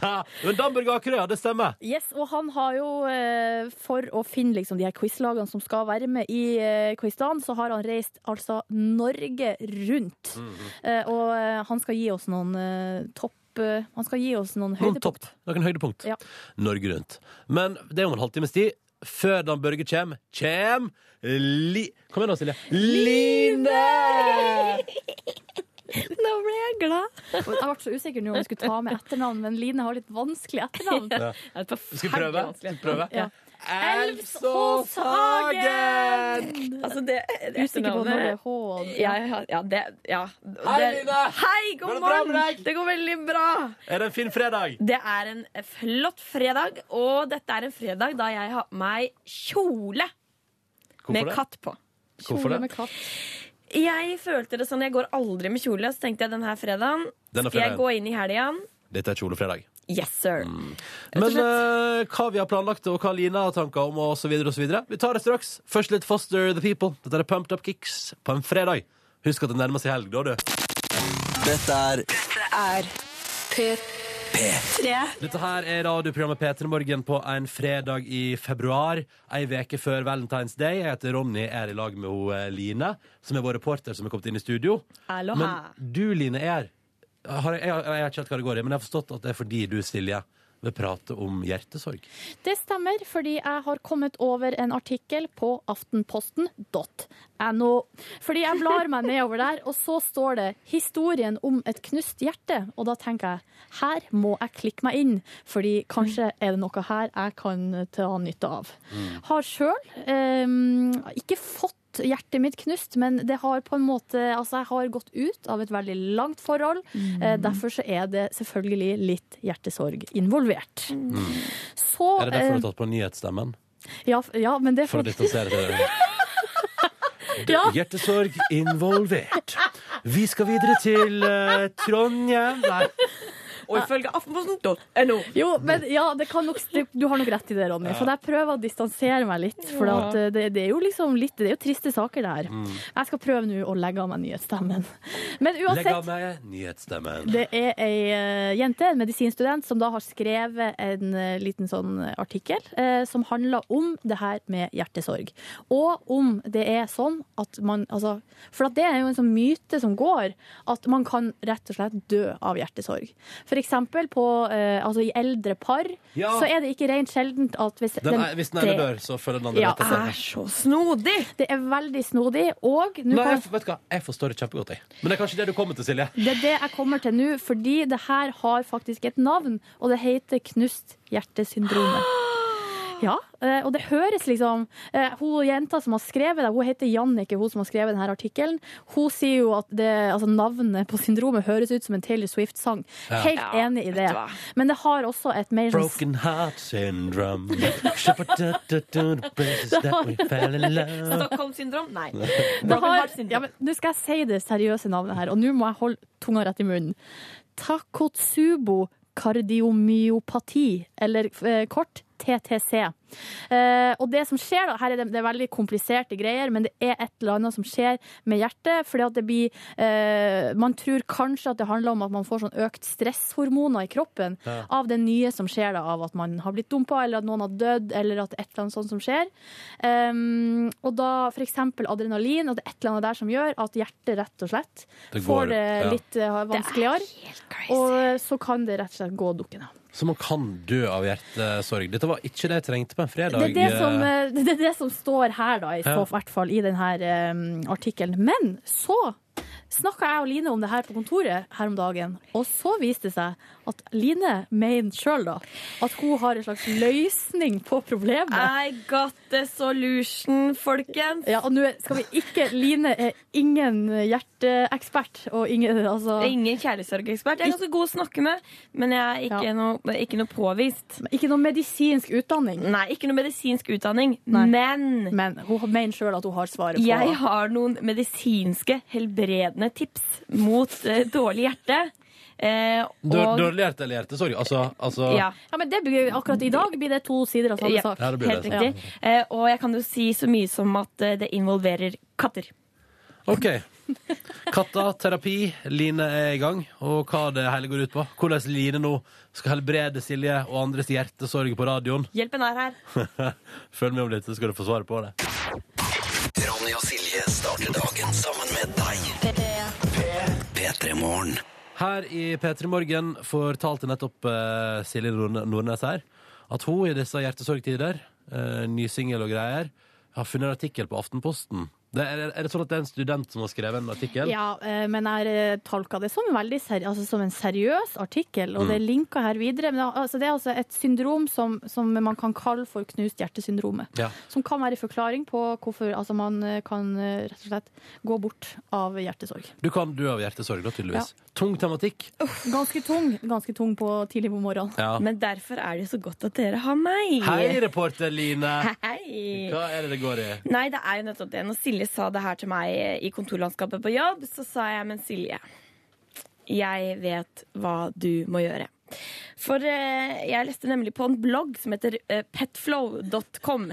Ha, Men Dan Børge Akerø, ja, det stemmer. Yes, og han har jo, eh, for å finne liksom de her quizlagene som skal være med i eh, quizene, så har han reist altså Norge rundt. Mm -hmm. og han skal gi oss noen topp Han skal gi oss noen Noen topp. Noen høydepunkt. Ja. Norge Rundt. Men det er om en halvtimes tid. Før Dan Børge kjem, kjem Li... Kom igjen nå, Silje. Line! Nå ble jeg glad. Jeg ble så usikker nå om jeg skulle ta med etternavn, men Line har litt vanskelig etternavn. Ja. Det Skal vi prøve? Skal vi prøve? Ja. Elvsåshagen! Altså, det Usikker på når det er H. Ja, ja, ja, det. Hei, Line! Hei, god det morgen! Det går veldig bra. Er det en fin fredag? Det er en flott fredag, og dette er en fredag da jeg har på meg kjole Hvorfor med det? katt på. Hvorfor Kjole det? med katt. Jeg følte det sånn, jeg går aldri med kjole, så tenkte jeg denne fredagen Denne skal jeg gå inn i helga. Dette er kjolefredag. Yes, sir. Men uh, hva vi har planlagt, og hva Lina har tanker om, og så videre og så videre. Vi tar det straks. Først litt Foster the People. Dette er Pumped Up Kicks på en fredag. Husk at det nærmer seg helg, da, du. Dette er Er P3. Dette her er radioprogrammet P3 Morgen på en fredag i februar. Ei veke før Valentine's Day. Jeg heter Ronny, er i lag med hun, eh, Line, som er vår reporter som er kommet inn i studio. Aloha. Men du, Line, er har, jeg, jeg, jeg har ikke helt hva det går i, men jeg har forstått at det er fordi du, Silje, vil prate om hjertesorg. Det stemmer, fordi jeg har kommet over en artikkel på aftenposten.no. Fordi jeg blar meg nedover der, og så står det 'Historien om et knust hjerte'. Og da tenker jeg her må jeg klikke meg inn, fordi kanskje er det noe her jeg kan ta nytte av. Har sjøl eh, ikke fått hjertet mitt knust, men det har på en måte Altså, jeg har gått ut av et veldig langt forhold. Eh, derfor så er det selvfølgelig litt hjertesorg involvert. Så Er det derfor du eh, har tatt på nyhetsstemmen? ja, ja, men det er For å distansere deg? Ja. Hjertesorg involvert. Vi skal videre til uh, Trondheim. Nei. Og ifølge aftenposten.no. Jo, men ja, det kan nok, det, du har nok rett i det, Ronny. For jeg prøver å distansere meg litt. For at eh, det, det er jo liksom litt Det er jo triste saker, det her. Jeg skal prøve nå å legge av meg nyhetsstemmen. Men Legg av meg nyhetsstemmen. Det er ei eh, jente, en medisinstudent, som da har skrevet en eh, liten sånn artikkel eh, som handler om det her med hjertesorg. Og om det er sånn at man altså, For at det er jo en sånn myte som går, at man kan rett og slett dø av hjertesorg. For eksempel på, eh, altså i eldre par Ja. så er det ikke rent sjeldent at hvis Den, er- hvis den ene det- dør, så følger den andre Ja, etter. Er så snodig! Det er veldig snodig, og nå Nei, kan jeg, vet du hva? jeg forstår det kjempegodt, jeg. Men det er kanskje det du kommer til, Silje. Det er det jeg kommer til nå, fordi det her har faktisk et navn, og det heter knust hjertesyndromet. Ja, eh, og det høres liksom eh, Hun jenta som har skrevet det, hun heter Jannicke, hun som har skrevet denne artikkelen. Hun sier jo at det, altså navnet på syndromet høres ut som en Taylor Swift-sang. Ja. Helt Ja, enig i det. Men det har også et mer sånn Broken heart syndrome. Stockholm-syndrom? Nei. Broken heart syndrome. ja, Nå skal jeg si det seriøse navnet her, og nå må jeg holde tunga rett i munnen. Takotsubo kardiomyopati, eller eh, kort TTC. Eh, og det som skjer da, her er det, det er veldig kompliserte greier, men det er et eller annet som skjer med hjertet, fordi at det blir eh, Man tror kanskje at det handler om at man får sånn økt stresshormoner i kroppen Ja. av det nye som skjer da, av at man har blitt dumpa, eller at noen har dødd, eller at det er et eller annet sånt som skjer. Um, og da for eksempel adrenalin, og det er et eller annet der som gjør at hjertet rett og slett Det går, får det ja. litt eh, vanskeligere. Og så kan det rett og slett gå dukken av. Så man kan dø av hjertesorg. Dette var ikke det jeg trengte på en fredag. Det er det, som, eh, det er det som står her, da, i så Ja. hvert fall i denne artikkelen. Men så snakka jeg og Line om det her på kontoret her om dagen, og så viste det seg at Line mener sjøl at hun har en slags løsning på problemet. I got the solution, folkens. Ja, og nå skal vi ikke Line er ingen hjerteekspert og ingen altså, Ingen kjærlighetssorgekspert. Jeg er ganske god å snakke med, men jeg er ikke, Ja. noe, ikke noe påvist. Ikke noe medisinsk utdanning. Nei, ikke noe medisinsk utdanning, Nei. men Men hun mener sjøl at hun har svaret på jeg har noen medisinske helbredende tips mot uh, dårlig hjerte. Eh, og Dårlig hjerte eller hjertesorg? Altså, altså ja, Ja, men det blir, Akkurat i dag blir det to sider av samme Ja. sak. Ja, helt det. riktig. Eh, og jeg kan jo si så mye som at eh, det involverer katter. OK. Kattaterapi. Line er i gang. Og hva det hele går ut på. Hvordan Line nå skal helbrede Silje og andres hjertesorg på radioen. Hjelpen er her. Følg med om litt, så skal du få svaret på det. Ronny og Silje starter dagen sammen med deg. P3 Morgen. Her i P3 Morgen fortalte nettopp uh, Silje Nordnes her at hun i disse hjertesorgtider, uh, ny singel og greier, har funnet en artikkel på Aftenposten Det er, er det sånn at det er en student som har skrevet en artikkel? Ja, eh, men jeg tolka det som, seri altså som en seriøs artikkel, og det er linka her videre. Men det, altså, det er altså et syndrom som, som man kan kalle for knust hjertesyndromet. Ja. Som kan være forklaring på hvorfor altså, man eh, kan eh, rett og slett gå bort av hjertesorg. Du kan dø av hjertesorg, da, tydeligvis. Tung tematikk. Ganske tung, ganske tung på tidlig på morgenen. Ja. Men derfor er det så godt at dere har meg. Hei, reporter Line. Hei. Hva er det det går i? Nei, det er jo nettopp det. Når Silje sa det her til meg i kontorlandskapet på jobb, så sa jeg, men Silje, jeg vet hva du må gjøre. For eh, jeg leste nemlig på en blogg som heter eh, petflow.com.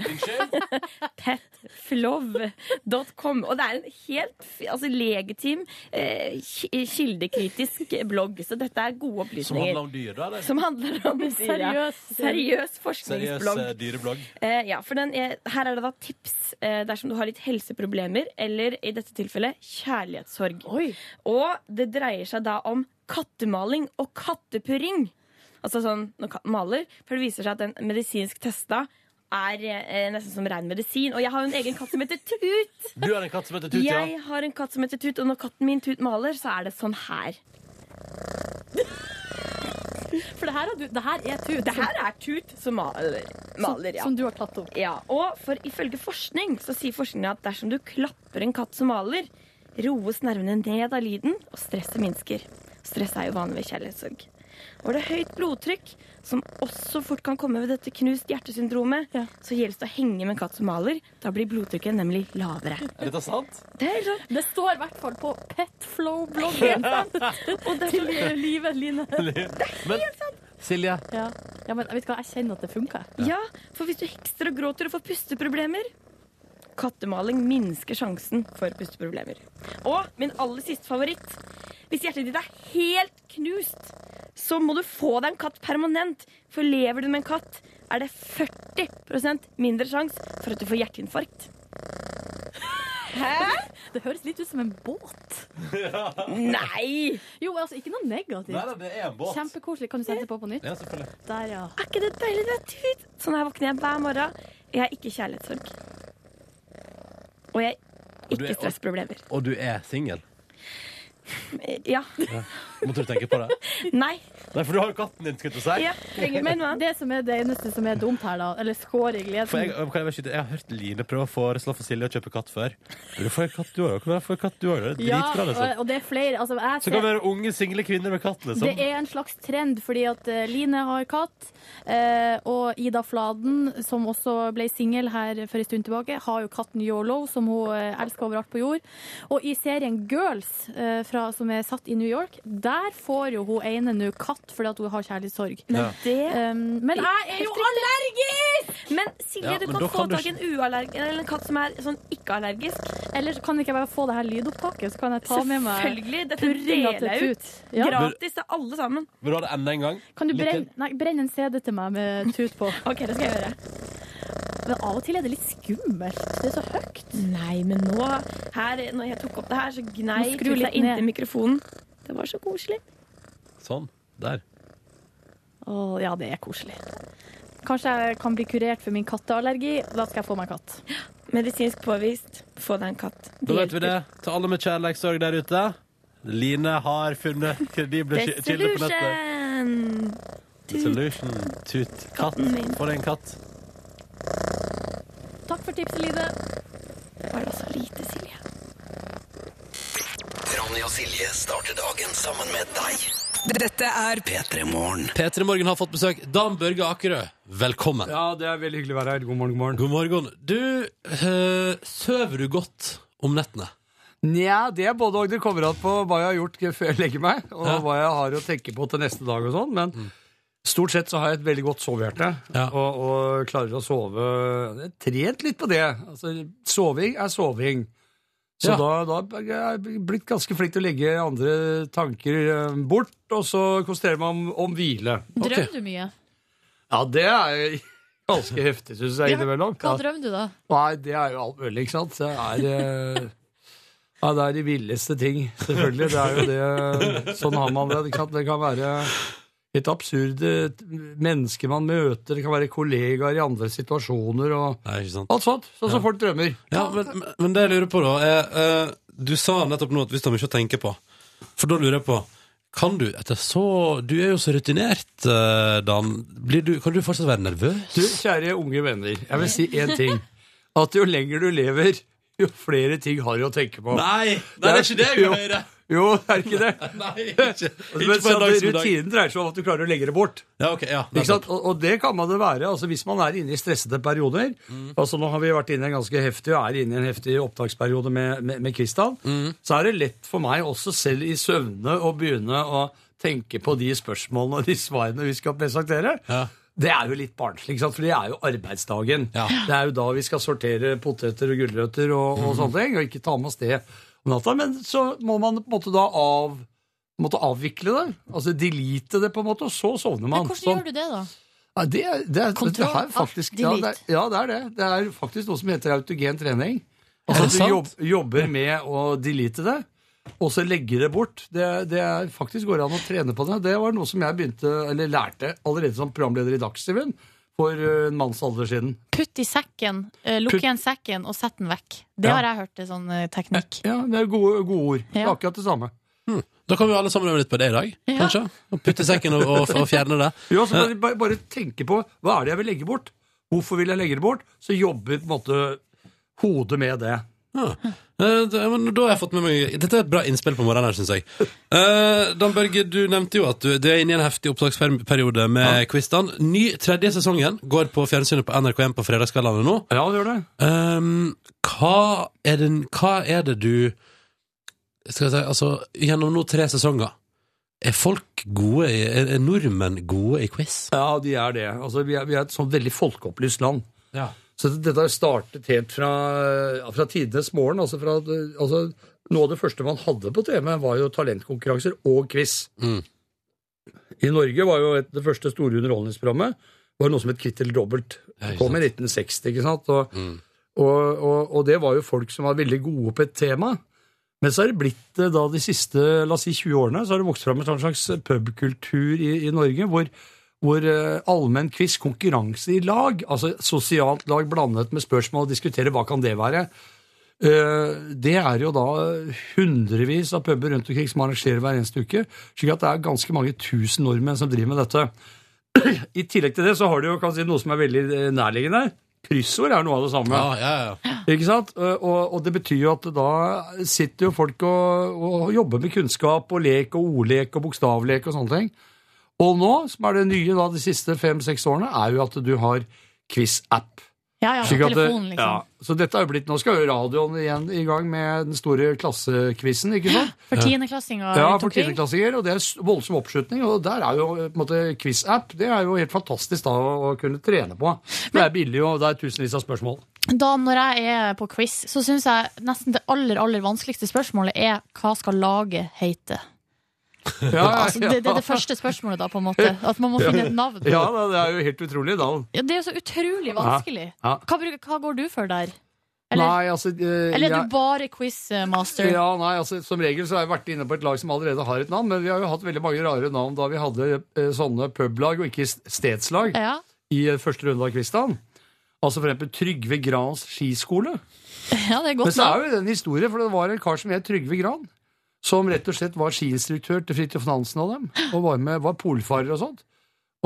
petflow.com. Og det er en helt altså, legitim, eh, kildekritisk blogg. Så dette er gode Som opplysninger. handler om dyr, da? Eller? Som handler om dyr. Seriøs. Seriøs Seriøs forskningsblogg. Seriøs dyreblogg. Eh, ja, for den er, her er det da tips eh, dersom du har litt helseproblemer, eller i dette tilfellet kjærlighetssorg. Oi. Og det dreier seg da om kattemaling og kattepurring. Altså sånn når katten maler. For det viser seg at den medisinsk testa er eh, nesten som ren medisin. Og jeg har jo en egen katt som heter Tut. Du har en katt som heter Tut, ja. Jeg har en katt som heter Tut, og når katten min Tut maler, så er det sånn her. For det her, har du, det her er tut. Det her er Tut som maler. maler ja. Som du har tatt opp. Ja, og for ifølge forskning så sier forskningen at dersom du klapper en katt som maler, roes nervene ned av lyden, og stresset minsker. Stress er jo vanlig ved kjærlighetssorg. Og det er høyt blodtrykk, som også fort kan komme ved dette knust hjertesyndromet, Ja. så gjelder det å henge med en katt som maler. Da blir blodtrykket nemlig lavere. Er dette sant? Det er sant. Det står i hvert fall på Petflow-bloggen Og det er livet, Line. Men Silje, Ja. ja, men vet du hva, jeg kjenner at det funker. Ja, for hvis du hekster og gråter og får pusteproblemer Kattemaling minsker sjansen for pusteproblemer. Og min aller siste favoritt. Hvis hjertet ditt er helt knust, så må du få deg en katt permanent. For lever du med en katt, er det 40% mindre sjanse for at du får hjerteinfarkt. Det høres litt ut som en båt. Nei! Jo, altså ikke noe negativt. Nei, nei, det er en båt. Kjempekoselig. Kan du sette på på nytt? Ja, selvfølgelig. Der, ja. Er ikke det deilig? Det er tut. Sånn her våkner jeg hver morgen. Jeg er ikke kjærlighetssorg. Og jeg har Og er- ikke stressproblemer. Og du er singel. Ja. Måtte du tenke på det? Nei. Nei, for du har jo katten din, skulle jeg til å si. Ja, Men det som er det eneste som er dumt her, da, eller skår i For jeg, kan jeg, bare skyte? jeg har hørt Line prøve å foreslå for Silje å kjøpe katt før. Du får en katt du òg. Få en katt du òg. Ja, dritbra, liksom. og, og det er flere. Altså, jeg Så kan det være unge, single kvinner med katt, liksom. det er en slags trend, fordi at uh, Line har katt, uh, og Ida Fladen, som også ble singel her for en stund tilbake, har jo katten Yolo, som hun uh, elsker overalt på jord. Og i serien Girls, fra, som er satt i New York, der får jo hun ene nå katt fordi at hun har kjærlighetssorg. Men det Um, men jeg er jo allergisk! Men Silje, Ja, du men kan få kan tak i en en katt som er sånn ikke-allergisk. Eller så kan ikke jeg bare få det her lydopptaket, så kan jeg ta med meg Selvfølgelig. Dette deler jeg ut. Ja. Gratis til alle sammen. Vil du ha det enda en gang? Kan du brenne, nei, brenne en CD til meg med Tut på? Ok, det skal jeg gjøre. Men av og til er det litt skummelt. Det er så høyt. Nei, men nå her, Når jeg tok opp det her, så gnei litt inntil mikrofonen. Det var så koselig. Sånn. Der. Å, ja, det er koselig. Kanskje jeg kan bli kurert for min katteallergi. Da skal jeg få meg katt. Medisinsk påvist. Få deg en katt. Da vet vi det. Til alle med kjærlighetssorg der ute. Line har funnet kredible ki- kilder på nettet. Dissolution! The Solution. Tut. Katt. Få deg en katt. Takk for tipset, Line. Var det så lite, Silje? Ronny og Silje starter dagen sammen med deg. Dette er P3 Morgen. P3 Morgen har fått besøk. Dan Børge Akerø, velkommen. Ja, det er veldig hyggelig å være her. God morgen, god morgen. God morgen. Du, øh, søver du godt om nettene? Nja, det er både og. Det kommer an på hva jeg har gjort før jeg legger meg, og Ja. hva jeg har å tenke på til neste dag og sånn. Men stort sett så har jeg et veldig godt sovehjerte, Ja. og, og klarer å sove Jeg har trent litt på det. Altså, soving er soving. Så Ja. da, da er jeg blitt ganske flink til å legge andre tanker eh, bort, og så konsentrere meg om, om hvile. Drømmer du mye? Ja, det er ganske heftig, syns jeg, innimellom. Hva drømmer du da? Nei, det er jo alt mulig, ikke sant? Det er, eh, ja, det er de villeste ting, selvfølgelig. Det er jo det, sånn har man det. ikke sant? Det kan være helt absurde mennesker man møter. Det kan være kollegaer i andre situasjoner og Nei, ikke sant? alt sånt. Sånn som folk drømmer. Ja, men, men- det jeg lurer på da er eh, Du sa nettopp nå at du har mye å tenke på For da lurer jeg på Kan du etter så Du er jo så rutinert, eh, Dan. Blir du, kan du fortsatt være nervøs? Du, kjære unge venner, jeg vil si én ting. At jo lenger du lever, jo flere ting har du å tenke på. Nei! Nei, det er ikke det jeg vil høre! Jo, det er ikke det. Nei, ikke, ikke Men så. Rutinen dreier seg om at du klarer å legge det bort. Ja, ok, ja, sant? Og, og det kan man det være. altså Hvis man er inne i stressede perioder Mm. altså Nå har vi vært inne i en ganske heftig og er inne i en heftig opptaksperiode med, med, med Kristian. Mm. Så er det lett for meg også selv i søvne å begynne å tenke på de spørsmålene og de svarene vi skal presentere. Ja. Det er jo litt barnslig, for det er jo arbeidsdagen. Ja. Det er jo da vi skal sortere poteter og gulrøtter og, og sånne ting, og ikke ta med oss det om natta. Men så må man på en måte da av, måtte avvikle det. Altså delete det, på en måte, og så sovner man. Men hvordan så, gjør du det, da? Ja, det, det, Kontroll, det er faktisk, ja, det, ja, det er det. Det er faktisk noe som heter autogen trening. Altså at du jobb, jobber med å delete det, og så legge det bort. Det, det er faktisk går an å trene på det. Det var noe som jeg begynte, eller lærte allerede som programleder i Dagsrevyen for eh, en manns alder siden. Putt i sekken, eh, lukk igjen sekken og sett den vekk. Det Ja. har jeg hørt er sånn eh, teknikk. Ja, det er gode, gode ord. Det er Ja. akkurat det samme. Da kan vi alle sammen øve litt på det i dag, Ja. kanskje? Og putte i sekken og, og, og fjerne det. Jo, så bare, bare, bare tenke på hva er det jeg vil legge bort. Hvorfor vil jeg legge det bort? Så jobber på en måte hodet med det. Ja. Eh, da men da har jeg fått med meg Dette er et bra innspill på morgenen, her, syns jeg. Uh, Dan Børge, du nevnte jo at du, du er inne i en heftig opptaksperiode med quizene. Ny tredje sesongen går på fjernsynet på NRK1 på fredagskveldene nå. Ja, det gjør det. Um, hva, er det, hva er det du Skal jeg si, altså, gjennom nå tre sesonger Er folk gode i, er, er nordmenn gode i quiz? Ja, de er det. Altså, vi, er, vi er et sånn veldig folkeopplyst land. Ja. Så dette har startet helt fra, fra tidenes morgen. Altså fra, altså, noe av det første man hadde på TV, var jo talentkonkurranser og quiz. Mm. I Norge var jo et, det første store underholdningsprogrammet var noe som het Kvitt eller dobbelt. Det kom i 1960, ikke sant? Og, Mm. og, og, og det var jo folk som var veldig gode på et tema. Men så er det blitt eh, da de siste la oss si 20 årene, så har det vokst fram en slags pubkultur i, i Norge hvor, hvor eh, allmenn quiz, konkurranse i lag, altså sosialt lag blandet med spørsmål, og diskutere hva kan det være, eh, det er jo da hundrevis av puber rundt omkring som arrangerer hver eneste uke, slik at det er ganske mange tusen nordmenn som driver med dette. I tillegg til det så har du jo si, noe som er veldig eh, nærliggende. Kryssord er noe av det samme. Ja, ja, ja. Ikke sant? Og, og det betyr jo at da sitter jo folk og, og jobber med kunnskap og lek og ordlek og bokstavlek og sånne ting. Og nå, som er det nye da de siste fem-seks årene, er jo at du har quiz-app. Ja, ja, Slik telefonen, liksom. ja, så dette er jo blitt, Nå skal jo radioen igjen i gang med den store klassekvissen, ikke sant? For tiendeklassinger Ja, for tiendeklassinger, og det er voldsom oppslutning. Og der er jo på en måte quiz-app det er jo helt fantastisk da å kunne trene på. Det er billig, og det er tusenvis av spørsmål. Da når jeg er på quiz, så syns jeg nesten det aller, aller vanskeligste spørsmålet er hva skal laget hete? Ja, Altså, det, det er det første spørsmålet, da, på en måte. At man må finne et navn. Ja, det er jo helt utrolig navn. Ja, det er jo så utrolig vanskelig. Hva, hva går du for der? Eller, Nei, altså eh, eller er du bare quizmaster? Ja, nei, altså Som regel så har jeg vært inne på et lag som allerede har et navn, men vi har jo hatt veldig mange rare navn da vi hadde eh, sånne publag og ikke stedslag Ja. i eh, første runde av Kristian. Altså for eksempel Trygve Grans skiskole. Ja, det er godt Men så er jo det en historie, for det var en kar som het Trygve Gran. Som rett og slett var skiinstruktør til Fridtjof Nansen og dem. Og var, med, var polfarer og sånt.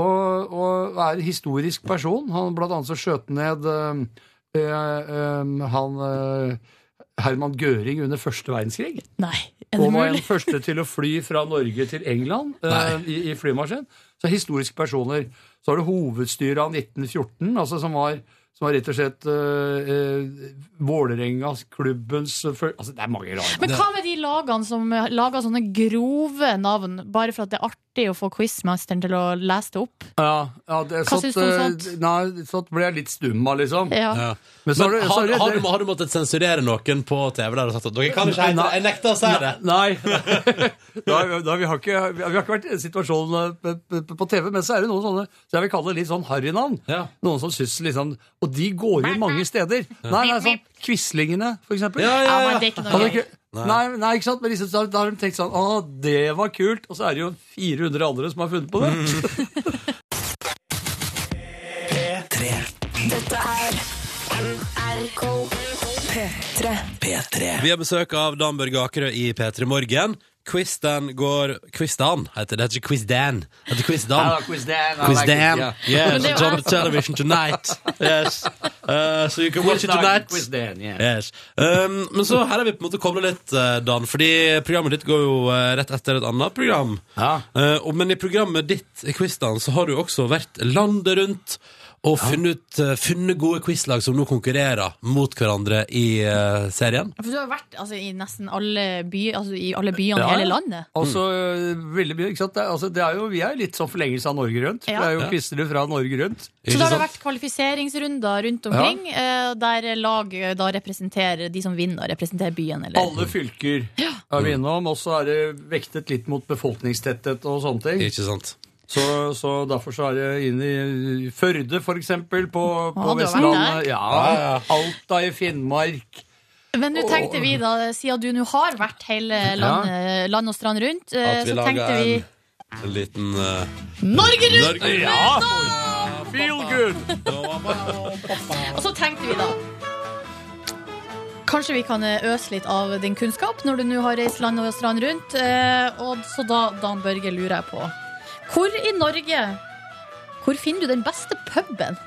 Og, og er en historisk person. Han blant annet så skjøt ned øh, eh, eh, han øh, Herman Gøring under første verdenskrig. Nei, er det Og var en den første til å fly fra Norge til England i, i flymaskin. Så historiske personer. Så har du hovedstyret av 1914, altså som var, som har rett og slett uh, Vålerengas klubbens eh, Altså, det er mange rare Men hva med de lagene som lager sånne grove navn, bare for at det er artig å få quizmasteren til å lese det opp? Ja, ja det, Hva sånt, syns du om eh, sånt? Nei, sånt blir jeg litt stum av, liksom. Ja. Ja. Men så Men har du- har, det- har, du, har du måttet sensurere noen på TV der og sagt at dere kan ikke hete? Jeg nekter å si det. Nei. da, da, vi, har ikke, vi har ikke vært i en situasjon eh, på, TV, men så er det noen sånne så jeg vil kalle det litt sånn harrynavn. Ja. Noen som syns liksom Og de går inn mange steder. Nei, nei, sånn Quislingene, for eksempel. Ja, ja, Ja, ja. men det er ikke noe ikke, Nei, nei, ikke sant? Men liksom, da, da har de tenkt sånn Å, det var kult. Og så er det jo 400 andre som har funnet på det. P3. Dette er NRK P3. P3. Vi har besøk av Dan Børge Akerø i P3 Morgen. Quiz-Dan går Quiz-Dan heter det. Det heter ikke Quiz-Dan. Det heter Quiz-Dan. Ja, quiz-Dan, Quiz-Dan. like it, Yes, it's on the television tonight. Yes. Uh, so you can watch it tonight. quiz-Dan, yeah. Yes. Um, men så her er vi på en måte kobla litt, eh, Dan, fordi programmet ditt går jo eh, rett etter et annet program. Ja. Uh, og, men i programmet ditt, i Quiz-Dan, så har du også vært landet rundt og funnet, ut, eh, funnet gode quizlag som nå konkurrerer mot hverandre i eh, serien. For du har vært altså, i nesten alle, by, altså, i alle byene Ja, i hele ja. landet. Altså, veldig mye, ikke sant? Det, er- altså, det er jo, vi er jo litt sånn forlengelse av Norge Rundt. Ja. Det er jo Ja. quizere fra Norge Rundt. Så da har det vært kvalifiseringsrunder rundt omkring, eh, der lag eh, da representerer de som vinner, representerer byen. Eller? Alle fylker er vi innom, og så er det vektet litt mot befolkningstetthet og sånne ting. Ikke sant? Så, så derfor så er det inn i Førde, for eksempel, på, på Vestlandet. Ja, Alta i Finnmark. Men nå tenkte vi da, siden du nå har vært hele land, land og strand rundt, eh, At vi så tenkte vi en, en liten uh, Norge rundt! Norge Ja! Feel good! Og så tenkte vi da Kanskje vi kan eh, øse litt av din kunnskap når du nå har reist land og strand rundt. Og så da, Dan Børge, lurer jeg på Hvor i Norge Hvor finner du den beste puben?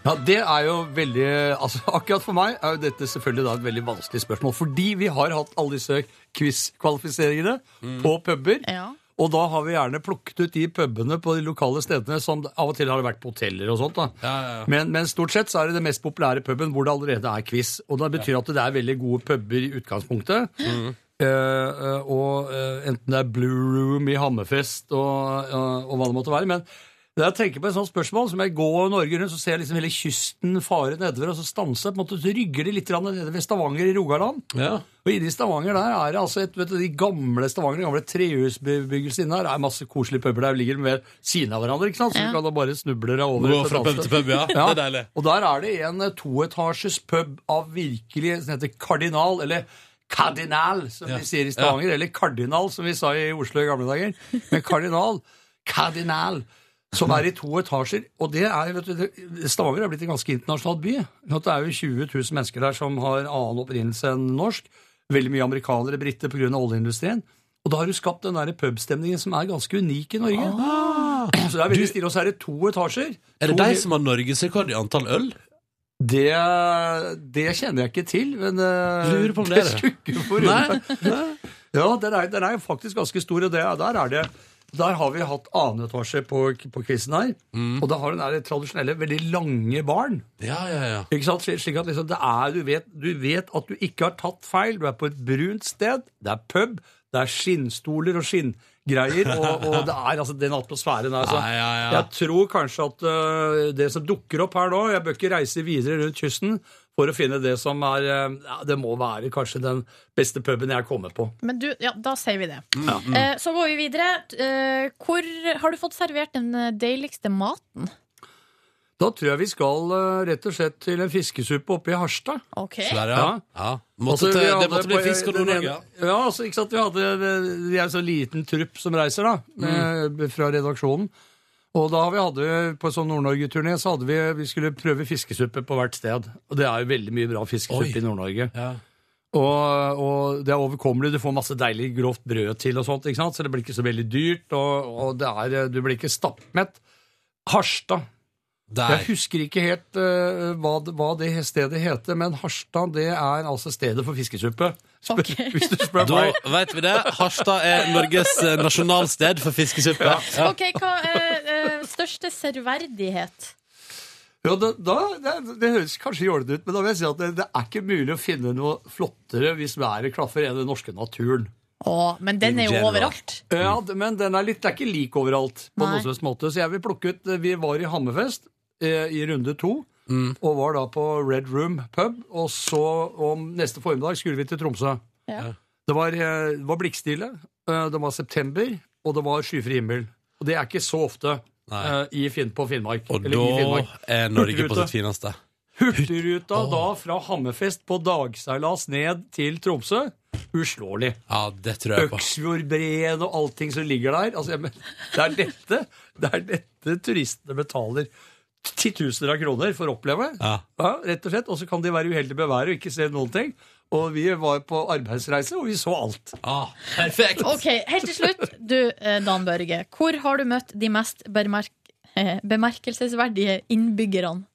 Ja, det er jo veldig altså Akkurat for meg er jo dette selvfølgelig da et veldig vanskelig spørsmål. Fordi vi har hatt alle disse quiz-kvalifiseringene på puber. Ja. Og da har vi gjerne plukket ut de pubene på de lokale stedene som av og til har vært på hoteller og sånt. da. Ja, ja, ja. Men, men stort sett så er det den mest populære puben hvor det allerede er quiz. Og det betyr at det er veldig gode puber i utgangspunktet. Mm. Eh, eh, og eh, enten det er Blue Room i Hammerfest og, og, og hva det måtte være. Men når jeg tenker på et sånt spørsmål, som jeg går Norge rundt, så ser jeg liksom hele kysten fare nedover, og så stanser jeg, på en måte, så rygger de litt nede ved Stavanger i Rogaland. Ja. Og inni Stavanger der er det altså et, vet du, de gamle Stavanger, de gamle trehusbebyggelsene inne der, er masse koselige puber der, ligger ved siden av hverandre, ikke sant? Så Ja. du kan da bare snuble deg over. Gå fra pub til pub, ja. Det er deilig. Og der er det en toetasjes pub av virkelig, som heter Kardinal, eller Kardinal, som vi sier i Stavanger, eller Kardinal, som vi sa i Oslo i gamle dager. Men Kardinal, Kardinal, som er i to etasjer. Og det er, vet du, Stavanger er blitt en ganske internasjonal by. Det er jo 20 000 mennesker der som har annen opprinnelse enn norsk. Veldig mye amerikanere, briter, pga. oljeindustrien. Og da har du skapt den der pubstemningen som er ganske unik i Norge. Så det er veldig stille, og så er det to etasjer. Ah. Er det To de som har norgesrekord i antall øl? Det, det kjenner jeg ikke til, men eh, Lurer på om det er det. skulle forundre. Ja, den er, den er faktisk ganske stor, og det, der er det der har vi hatt annen etasje på, på quizen her. Mm. Og da har den der tradisjonelle, veldig lange baren. Ja, ja, ja. Ikke sant? Slik at liksom det er, du, vet, du vet at du ikke har tatt feil. Du er på et brunt sted. Det er pub. Det er skinnstoler og skinngreier. Og, og det er altså den atmosfæren der. Så Ja, ja, ja. Jeg tror kanskje at uh, det som dukker opp her nå Jeg bør ikke reise videre rundt kysten for å finne det som er øh, ja, Det må være kanskje den beste puben jeg kommer på. Men du, ja, da sier vi det. Eh, så går vi videre. Eh, hvor har du fått servert den eh, deiligste maten? Da tror jeg vi skal øh, rett og slett til en fiskesuppe oppe i Harstad. Ok. Så der, ja. Ja. ja. Måtte Altså, til, vi det måtte bli på- fisk og den Nord-Norge. ene- Ja, altså, ikke sant? Vi hadde Vi er en så liten trupp som reiser, da, med, fra redaksjonen. Og da vi hadde på sånn Nord-Norge-turné, så hadde vi Vi skulle prøve fiskesuppe på hvert sted. Og det er jo veldig mye bra fiskesuppe Oi. i Nord-Norge. Ja. Og, og det er overkommelig. Du får masse deilig grovt brød til, og sånt, ikke sant? så det blir ikke så veldig dyrt. Og, og det er, du blir ikke stappmett. Harstad. Der. Jeg husker ikke helt uh, hva, det- hva det stedet heter, men Harstad det er altså stedet for fiskesuppe. Spør, Ok. Hvis du spør Da meg. vet vi det. Harstad er Norges eh, nasjonalsted for fiskesuppe. Ja. Ok, hva eh, største serverdighet? Ja, da, da, det, det høres kanskje jålete ut, men da vil jeg si at det, det er ikke mulig å finne noe flottere hvis været klaffer enn den norske naturen. Å, men den er jo overalt. Ja, Men den er, litt, det er ikke lik overalt. på Nei. noen som helst måte. Så jeg vil plukke ut Vi var i Hammerfest i runde to. Og var da på Red Room pub. Og så om neste formiddag skulle vi til Tromsø. Ja. Det var, eh, det var blikkstille, eh, det var september, og det var skyfri himmel. Og det er ikke så ofte eh, i Finn, på Finnmark. Og eller i da Finnmark. er Norge på sitt fineste. Hurtigruta da fra Hammerfest på dagseilas ned til Tromsø. uslåelig. Ja, det tror jeg på. Øksfjordbreen og allting som ligger der. Altså, det, er dette, det er dette turistene betaler titusener av kroner for å oppleve. Ja. rett og slett. Og så kan de være uheldige med været og ikke se noen ting. Og vi var på arbeidsreise, og vi så alt. Ah, perfekt! Ok, Helt til slutt, du eh, Dan Børge. Hvor har du møtt de mest bemerk eh, bemerkelsesverdige innbyggerne?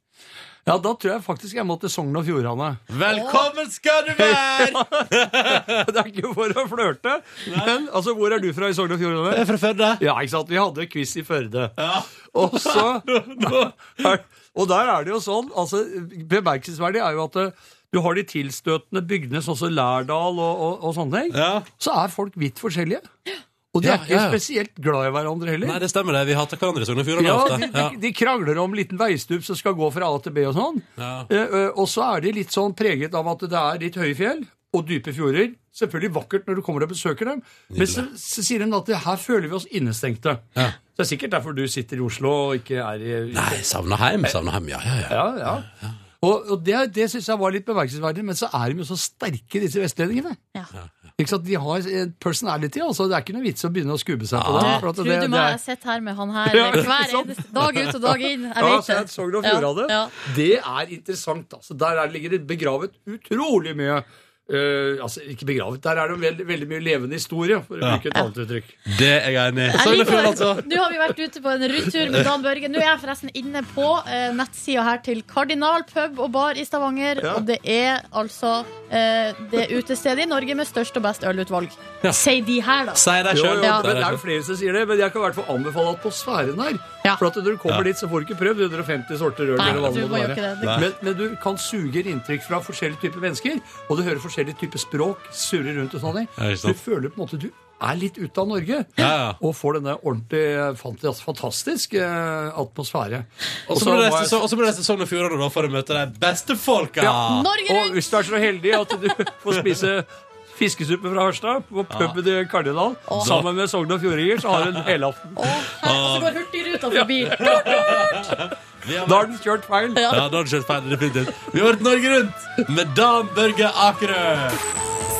Ja, da tror jeg faktisk jeg må til Sogn og Fjordane. Velkommen skal du være! det er ikke for å flørte, men altså, hvor er du fra i Sogn og Fjordane? Jeg er fra Førde. Ja, ikke sant? Vi hadde quiz i Førde. Ja. Og så Og der er det jo sånn, altså Bemerkelsesverdig er jo at eh, du har de tilstøtende bygdene, sånn som Lærdal og, og, og sånne ting. Ja. Så er folk vidt forskjellige. Og de Ja, er ikke ja, ja. spesielt glad i hverandre heller. Nei, det stemmer det. Vi hater hverandre i Sogn og Fjordane Ja, ofte. de, de, de krangler om liten veistup som skal gå fra A til B og sånn. Ja. Eh, eh, og så er de litt sånn preget av at det er litt høye fjell og dype fjorder. Selvfølgelig vakkert når du kommer og besøker dem, men så, så sier de at her føler vi oss innestengte. Ja. Så det er sikkert derfor du sitter i Oslo og ikke er i Nei, savner heim, savner heim, ja, ja, ja. Ja, ja. Og, og det, det syns jeg var litt bemerkelsesverdig, men så er de jo så sterke, disse vestlendingene. Ja. Ikke sant? De har personality. altså Det er ikke noe vits å begynne å skubbe seg på det. for at tror det- du meg, jeg sitter her med han her Ja, ikke hver sant? eneste dag ut og dag inn. Jeg Ja, vet så det. det Sogn og Fjordane. Ja, Det er interessant. altså. Der er, ligger det begravet utrolig mye eh, altså Ikke begravet, der er det veld, veldig mye levende historie, for å Ja. bruke et annet uttrykk. Det er jeg enig i. Altså. Nå har vi vært ute på en rundtur med Dan Børge. Nå er jeg forresten inne på uh, nettsida her til Kardinal pub og bar i Stavanger. Ja. Og det er altså uh, det utestedet i Norge med størst og best ølutvalg. Ja. Si de her, da. Si det sjøl. Det er flere som sier det, men jeg kan i hvert fall anbefale atmosfæren her. Ja. For at når du kommer Ja. dit, så får du ikke prøvd 150 sorter øl. Nei, eller hva det være. det. Men, men du kan suge inntrykk fra forskjellige typer mennesker, og du hører forskjellige typer språk surre rundt og ikke Du føler på en måte du er litt ute av Norge. Ja, ja. Og får denne ordentlig fant- fantastisk eh, atmosfære. Og så du reise til- Sogn og Fjordane for å møte de beste folka. Ja. Norge Og hvis du er så heldig at du får spise fiskesuppe fra Harstad på puben i Kardinal sammen med Sogn og Fjordinger, så har hun en helaften. Og så går Hurtigruta forbi. Vi har Da har den kjørt feil. Ja, da har den kjørt feil, definitivt. Vi har vært Norge Rundt med Dan Børge Akerø.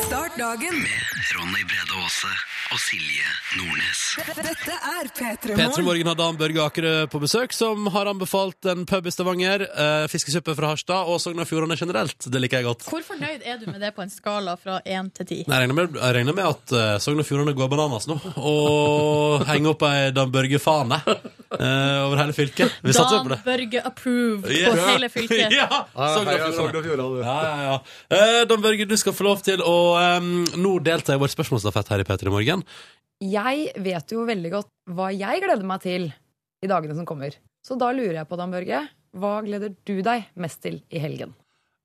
Start dagen. med Ronny Brede Aase og Silje Nordnes. Dette er P3 P3 Morgen. Morgen har Dan Børge Akerø på besøk, som har anbefalt en pub i Stavanger, eh, fiskesuppe fra Harstad og Sogn og Fjordane generelt. Det liker jeg godt. Hvor fornøyd er du med det på en skala fra én til ti? Jeg regner med, jeg regner med at uh, Sogn og Fjordane går bananas nå, og henger opp ei Dan Børge-fane eh, over hele fylket. Vi satser på Dan det. Børge approved på Ja. hele fylket. ja! Sogn og Fjordane. Ja, ja, ja. Eh, Dan Børge, du skal få lov til å em, nå delta i vår spørsmålsstafett her i P3 Morgen. Jeg vet jo veldig godt hva jeg gleder meg til i dagene som kommer. Så da lurer jeg på, Dan Børge, hva gleder du deg mest til i helgen?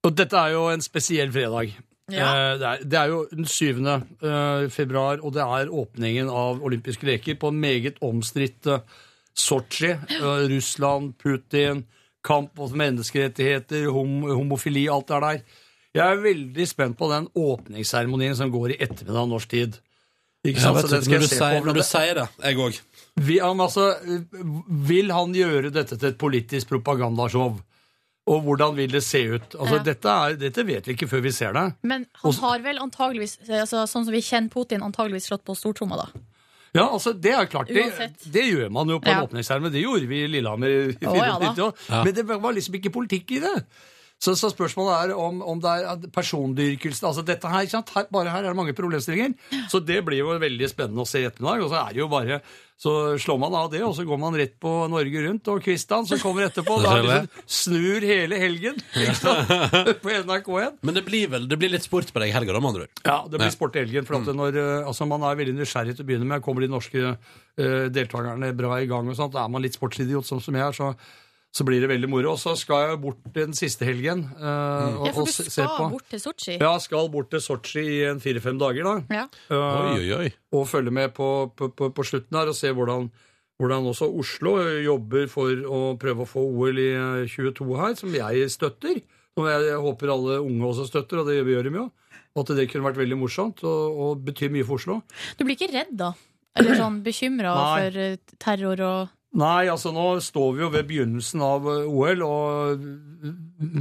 Og dette er jo en spesiell fredag. Ja. Eh, Det, er, det er jo den 7. eh, februar, og det er åpningen av olympiske leker på meget omstridt uh, Sotsji. Eh, Russland, Putin, kamp mot menneskerettigheter, hom homofili, alt det der. Jeg er veldig spent på den åpningsseremonien som går i ettermiddag norsk tid. Ikke sant? Ja, du, skal når, du jeg se på. sier, når du sier det, jeg òg. vil han, altså, vil han gjøre dette til et politisk propagandashow? Og hvordan vil det se ut? Altså, Ja. dette, er, dette vet vi ikke før vi ser det. Men han har vel antageligvis, altså, sånn som vi kjenner Putin, antageligvis slått på stortromma, da. Ja, altså, det er klart. Det, det gjør man jo på Ja. en åpningsseremoni. Det gjorde vi i Lillehammer i Å, ja 94 år. Ja. Men det var liksom ikke politikk i det. Så, så spørsmålet er om, om det er persondyrkelsen altså dette her, ikke sant? her, Bare her er det mange problemstillinger. Så det blir jo veldig spennende å se i ettermiddag. Og så er det jo bare Så slår man av det, og så går man rett på Norge Rundt og Kvistan, som kommer etterpå. Da liksom snur hele helgen på NRK1. Men det blir vel det blir litt sport på deg i helga, da, med andre ord. Ja, det blir Ja. sport i helgen. For at når, eh, altså, man er veldig nysgjerrig til å begynne med. Kommer de norske uh, deltakerne bra i gang, og sånt, da er man litt sportsidiot, sånn som jeg er, så, så blir det veldig moro. Og så skal jeg bort den siste helgen eh, og, Ja, for du skal bort til Sotsji. Ja, skal bort til Sotsji i en fire-fem dager, da. Ja. Uh, Oi, oi, oi. og følge med på, på, på, på slutten her og se hvordan, hvordan også Oslo jobber for å prøve å få OL i eh, 22 her, som jeg støtter. Og jeg, jeg håper alle unge også støtter, og det gjør de jo. Og at det kunne vært veldig morsomt og, og betyr mye for Oslo. Du blir ikke redd, da? Eller sånn bekymra for eh, terror og Nei, altså nå står vi jo ved begynnelsen av eh, OL, og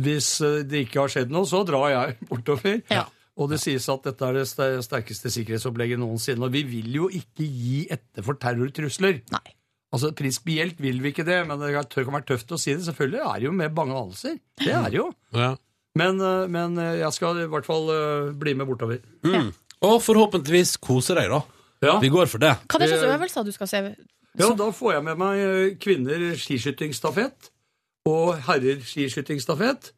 hvis eh, det ikke har skjedd noe, så drar jeg bortover. Ja. Og det sies at dette er det sterkeste sikkerhetsopplegget noensinne. Og vi vil jo ikke gi etter for terrortrusler. Nei. Altså, Prinsipielt vil vi ikke det, men det kan være tøft å si det. Selvfølgelig er det jo med bange anelser. Det er det jo. Ja. Men, eh, men jeg skal i hvert fall bli med bortover. Mm. Og forhåpentligvis kose deg, da. Ja. Vi går for det. Hva er det slags øvelser du skal se? Ja, da får jeg med meg eh, kvinner skiskyttingstafett og herrer skiskyttingstafett.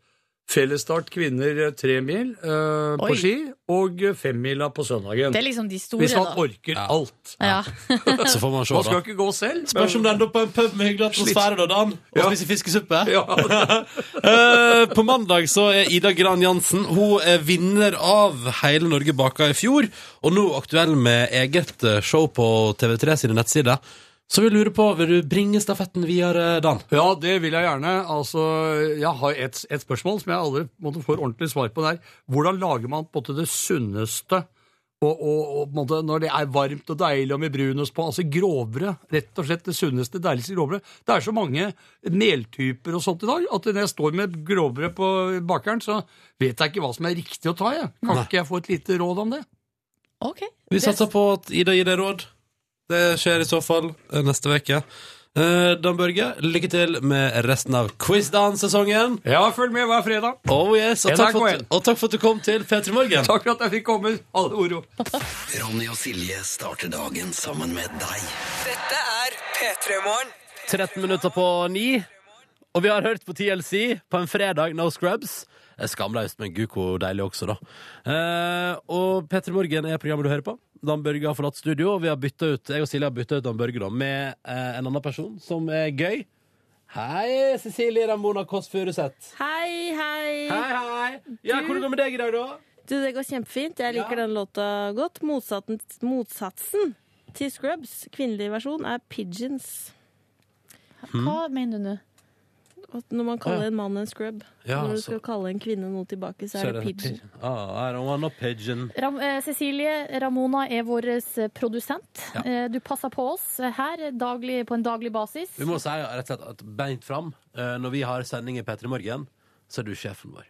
Fellesstart kvinner eh, tre mil eh, på ski og femmila på søndagen. Det er liksom de store, Hvis man da. orker alt. Ja. Så får man se, Man skal da. ikke gå selv. Spørs om du ender opp på en pub med hyggelig atmosfære, da, Dan, og Ja. spiser fiskesuppe. Ja. Eh, på mandag så er Ida Gran Jansen Hun er vinner av Hele Norge baka i fjor, og nå aktuell med eget eh, show på TV3 sine nettsider. Så vi lurer på, vil du bringe stafetten videre, Dan? Ja, det vil jeg gjerne. Altså, jeg har et, et spørsmål som jeg aldri måtte, får ordentlig svar på. der. Hvordan lager man på en måte det sunneste og, og, og på måte, når det er varmt og deilig og med brunost på? Altså grovere. Rett og slett det sunneste, deiligste grovere. Det er så mange meltyper og sånt i dag at når jeg står med grovere på bakeren, så vet jeg ikke hva som er riktig å ta. Jeg. Kan ikke jeg få et lite råd om det? Ok. Vi satser på at Ida gir deg råd. Det skjer i så fall eh, neste uke. Uh, Dan Børge, lykke til med resten av Quiz-Dan-sesongen. Ja, følg med hver fredag. Oh yes, og takk, for at, og takk for at du kom til P3 Morgen. Takk for at jeg fikk komme. Alle oro. Ronny og Silje starter dagen sammen med deg. Dette er P3 Morgen. 13 minutter på 9. Og vi har hørt på TLC på en fredag, No Scrubs. Skamløst, men gud hvor deilig også, da. Uh, og P3 Morgen er programmet du hører på. Dan Børge har forlatt studio, og vi har byttet ut, jeg og Silje har bytta ut Dan Børge da, med eh, en annen person som er gøy. Hei, Cecilie Ramona Kåss Furuseth. Hei, hei. Hei, hei. Ja, hvordan går det med deg i dag, da? Du, det går kjempefint. Jeg liker den låta godt. Motsatsen, motsatsen til Scrubs, kvinnelig versjon, er Pigeons. Hva mener du nå? At når man kaller en mann en scrub, Ja, når du så- skal kalle en kvinne noe tilbake, så er det pigeon. Ah, I don't want no pigeon. Ram, eh, Cecilie Ramona er vår eh, produsent. Ja. Eh, Du passer på oss her daglig, på en daglig basis. Vi må si rett og slett at beint fram. eh, Når vi har sending i P3 Morgen, så er du sjefen vår.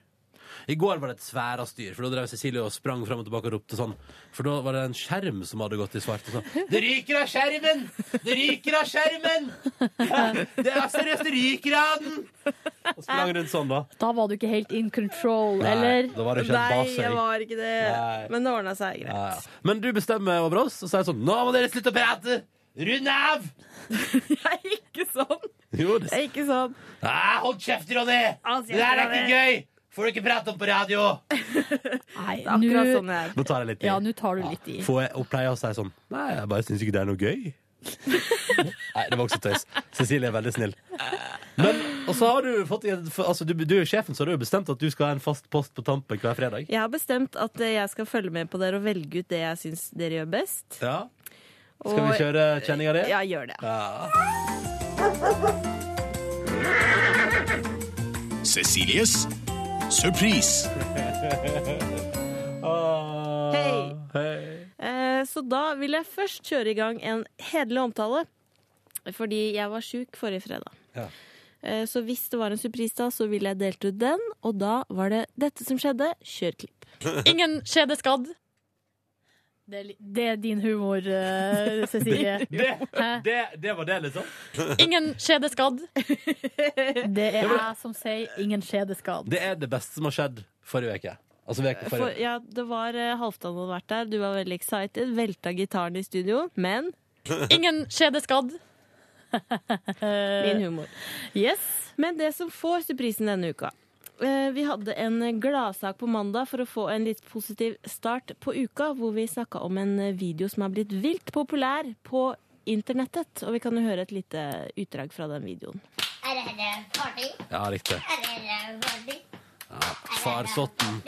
I går var det et svære styr, for da drev Cecilie og sprang frem og tilbake og ropte sånn. For da var det en skjerm som hadde gått i svart. Og sånn. Det ryker av skjermen! Det ryker av skjermen! Ja, det er seriøst, det ryker av den! Og sprang rundt sånn, da. Da var du ikke helt in control, Nei, eller? Da var det ikke en Nei, jeg var ikke det. Nei. Men det ordna seg greit. Ja, ja. Men du bestemmer over oss og sier sånn Nå må dere slutte å prate! Rund av! Jeg er ikke sånn. Jo, det Jeg er ikke sånn. ah, Hold kjeft, Ronny! Hold Det der er ikke gøy! Får du ikke prate om på radio! Nei, Det er akkurat nå- sånn jeg er. Nå tar jeg litt i. Ja, nå tar du litt i. Får jeg og pleier å si sånn Nei, jeg bare syns ikke det er noe gøy. Nei, det var også tøys. Cecilie er veldig snill. Men, og så har du fått altså, du, du er sjefen, så har du bestemt at du skal ha en fast post på tampen hver fredag. Jeg har bestemt at eh, jeg skal følge med på dere og velge ut det jeg syns dere gjør best. Ja. Skal vi kjøre kjenning av det? Ja, gjør det. Ja. Cecilies surprise. Hei. Hei. Eh, Så da vil jeg først kjøre i gang en hederlig omtale. Fordi jeg var sjuk forrige fredag. Ja. Eh, Så hvis det var en surprise da, så ville jeg delt ut den. Og da var det dette som skjedde. Kjør klipp. Ingen skjedeskadd. Det er, det er din humor, uh, Cecilie. Det, det, det var det, liksom? Ingen skjedeskadd. Det er jeg som sier 'ingen skjedeskadd'. Det er det beste som har skjedd forrige uke. Altså For, ja, det var uh, Halvdan hadde vært der. Du var veldig excited. Velta gitaren i studio. Men Ingen skjedeskadd. min humor. Yes. Men det som får surprisen denne uka Vi hadde en gladsak på mandag for å få en litt positiv start på uka, hvor vi snakka om en video som har blitt vilt populær på internettet. Og vi kan jo høre et lite utdrag fra den videoen. Er det party? Ja, riktig. Er det party? Ja, Farsotten.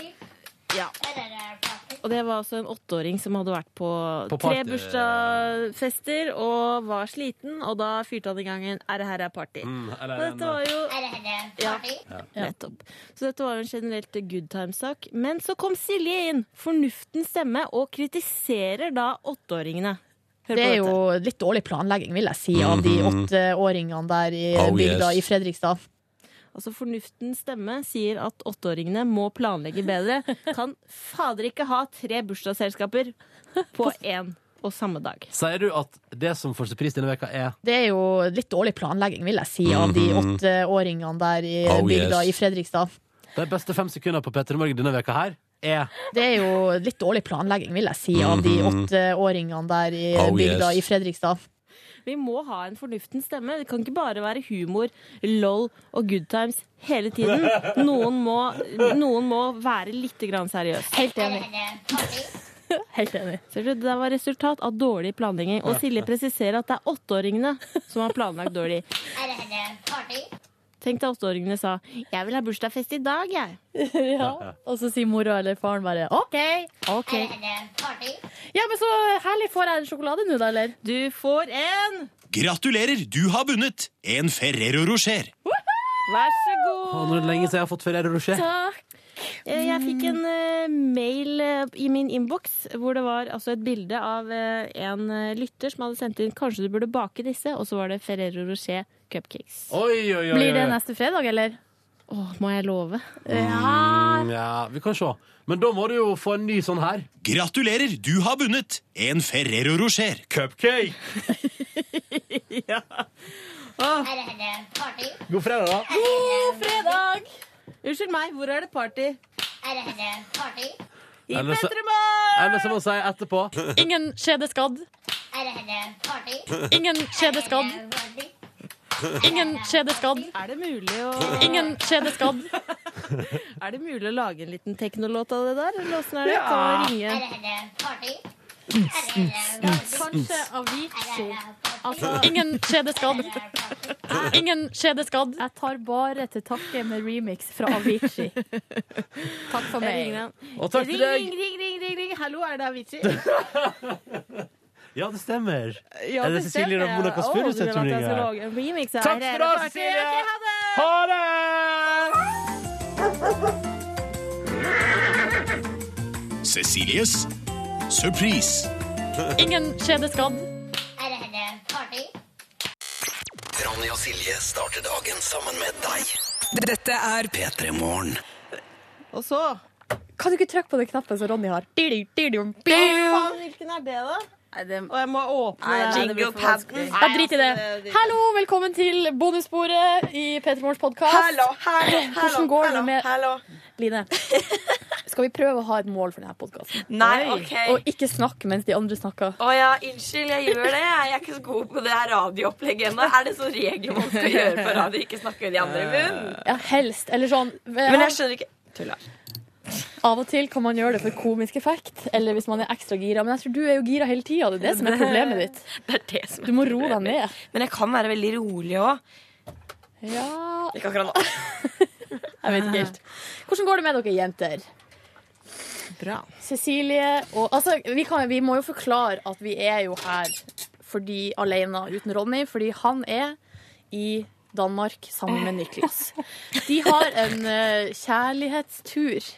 Ja. Er det party? Og det var altså en åtteåring som hadde vært på, På tre bursdagsfester og var sliten, og da fyrte han i gang en Er det her er party? Mm, Og eller dette var jo Er party. Ja, party? nettopp. Så dette var jo en generelt good time-sak. Men så kom Silje inn, fornuftens stemme, og kritiserer da åtteåringene. Det er jo litt dårlig planlegging, vil jeg si, av de åtteåringene der i Oh, bygda yes. i Fredrikstad. Altså fornuftens stemme, sier at åtteåringene må planlegge bedre, kan fader ikke ha tre bursdagsselskaper på én og samme dag. Sier du at det som får pris denne veka er Det er jo litt dårlig planlegging, vil jeg si, av de Mhm. åtteåringene der i Oh, bygda yes. i Fredrikstad. De beste fem sekundene på Petter Morgen denne veka her er Det er jo litt dårlig planlegging, vil jeg si, av de Mhm. åtteåringene der i Oh, bygda yes. i Fredrikstad. Vi må ha en fornuftens stemme. Det kan ikke bare være humor, lol og good times hele tiden. Noen må, noen må være litt grann seriøs. Helt enig. Helt enig. Det var resultat av dårlig planlegging. Og Silje presiserer at det er åtteåringene som har planlagt dårlig. Tenk deg åtteåringene sa 'jeg vil ha bursdagsfest i dag', jeg. ja. Og så sier mora eller faren bare OK. Ok. Ja, men så herlig. Får jeg en sjokolade nå, da, eller? Du får en! Gratulerer, du har vunnet en Ferrero Rocher. Vær så god. Å, Nå er det lenge siden jeg har fått Ferrero Rocher. Takk. Eh, Jeg fikk en uh, mail uh, i min innboks hvor det var altså et bilde av uh, en lytter som hadde sendt inn 'kanskje du burde bake disse', og så var det Ferrero Rocher cupcakes. Oi, oi, oi, Blir det neste fredag, eller? Åh, må jeg love? Mm, ja, vi kan se. Men da må du jo få en ny sånn her. Gratulerer, du har vunnet en Ferrero Rocher. Cupcake. ja. God fredag, da. God fredag! Unnskyld meg, hvor er det party? Er I party? I Petremorgen! Eller som å si etterpå. Ingen skjedeskadd. Ingen skjedeskadd. Ingen skjedeskadd. Er det mulig å Ingen skjedeskadd. Er det mulig å lage en liten teknolåt av det der? Eller åssen er det? Ja. Kan vi ringe? Kanskje Avicii. Altså, ingen skjedeskadd. Ingen skjedeskadd. Jeg tar bare til takke med remix fra Avicii. Takk for meg. Og takk til ring, deg. ring, ring, ring, ring, ring. Hallo, er det Avicii? Ja, det stemmer. Ja, er det det Cecilie. Ramona Kåss Furuseth som ringer? Takk skal du ha, er det party. Cecilie. Ha det! Det! Cecilies surprise. Ingen skjedeskadd. Ronny og Silje starter dagen sammen med deg. Dette er P3 Morgen. Og så Kan du ikke trykke på den knappen som Ronny har? Hvilken er det, da? Og jeg må åpne jinglepaden. det Ja, drit i det. altså, Hallo, velkommen til bonussporet i P3 Morgens podkast. Hvordan går det med hallo. Line, skal vi prøve å ha et mål for denne podkasten? Nei, ok. Og ikke snakke mens de andre snakker. Å ja, unnskyld, jeg gjør det. Jeg er ikke så god på det her radioopplegget ennå. Er det sånn regler man skal gjøre på radio? Ikke snakke de andre i munnen? Ja, helst. Eller sånn Men jeg skjønner ikke Tulla. Av og til kan man gjøre det for komisk effekt, eller hvis man er ekstra gira. Men jeg tror du er jo gira hele tida. Det er det som er problemet ditt. Det er det som er Du må roe deg ned. Men jeg kan være veldig rolig òg. Ja Ikke akkurat nå. Jeg vet ikke helt. Hvordan går det med dere jenter? Bra. Cecilie og Altså, vi, kan, vi må jo forklare at vi er jo her fordi, alene uten Ronny, fordi han er i Danmark sammen med Niklas. De har en uh, kjærlighetstur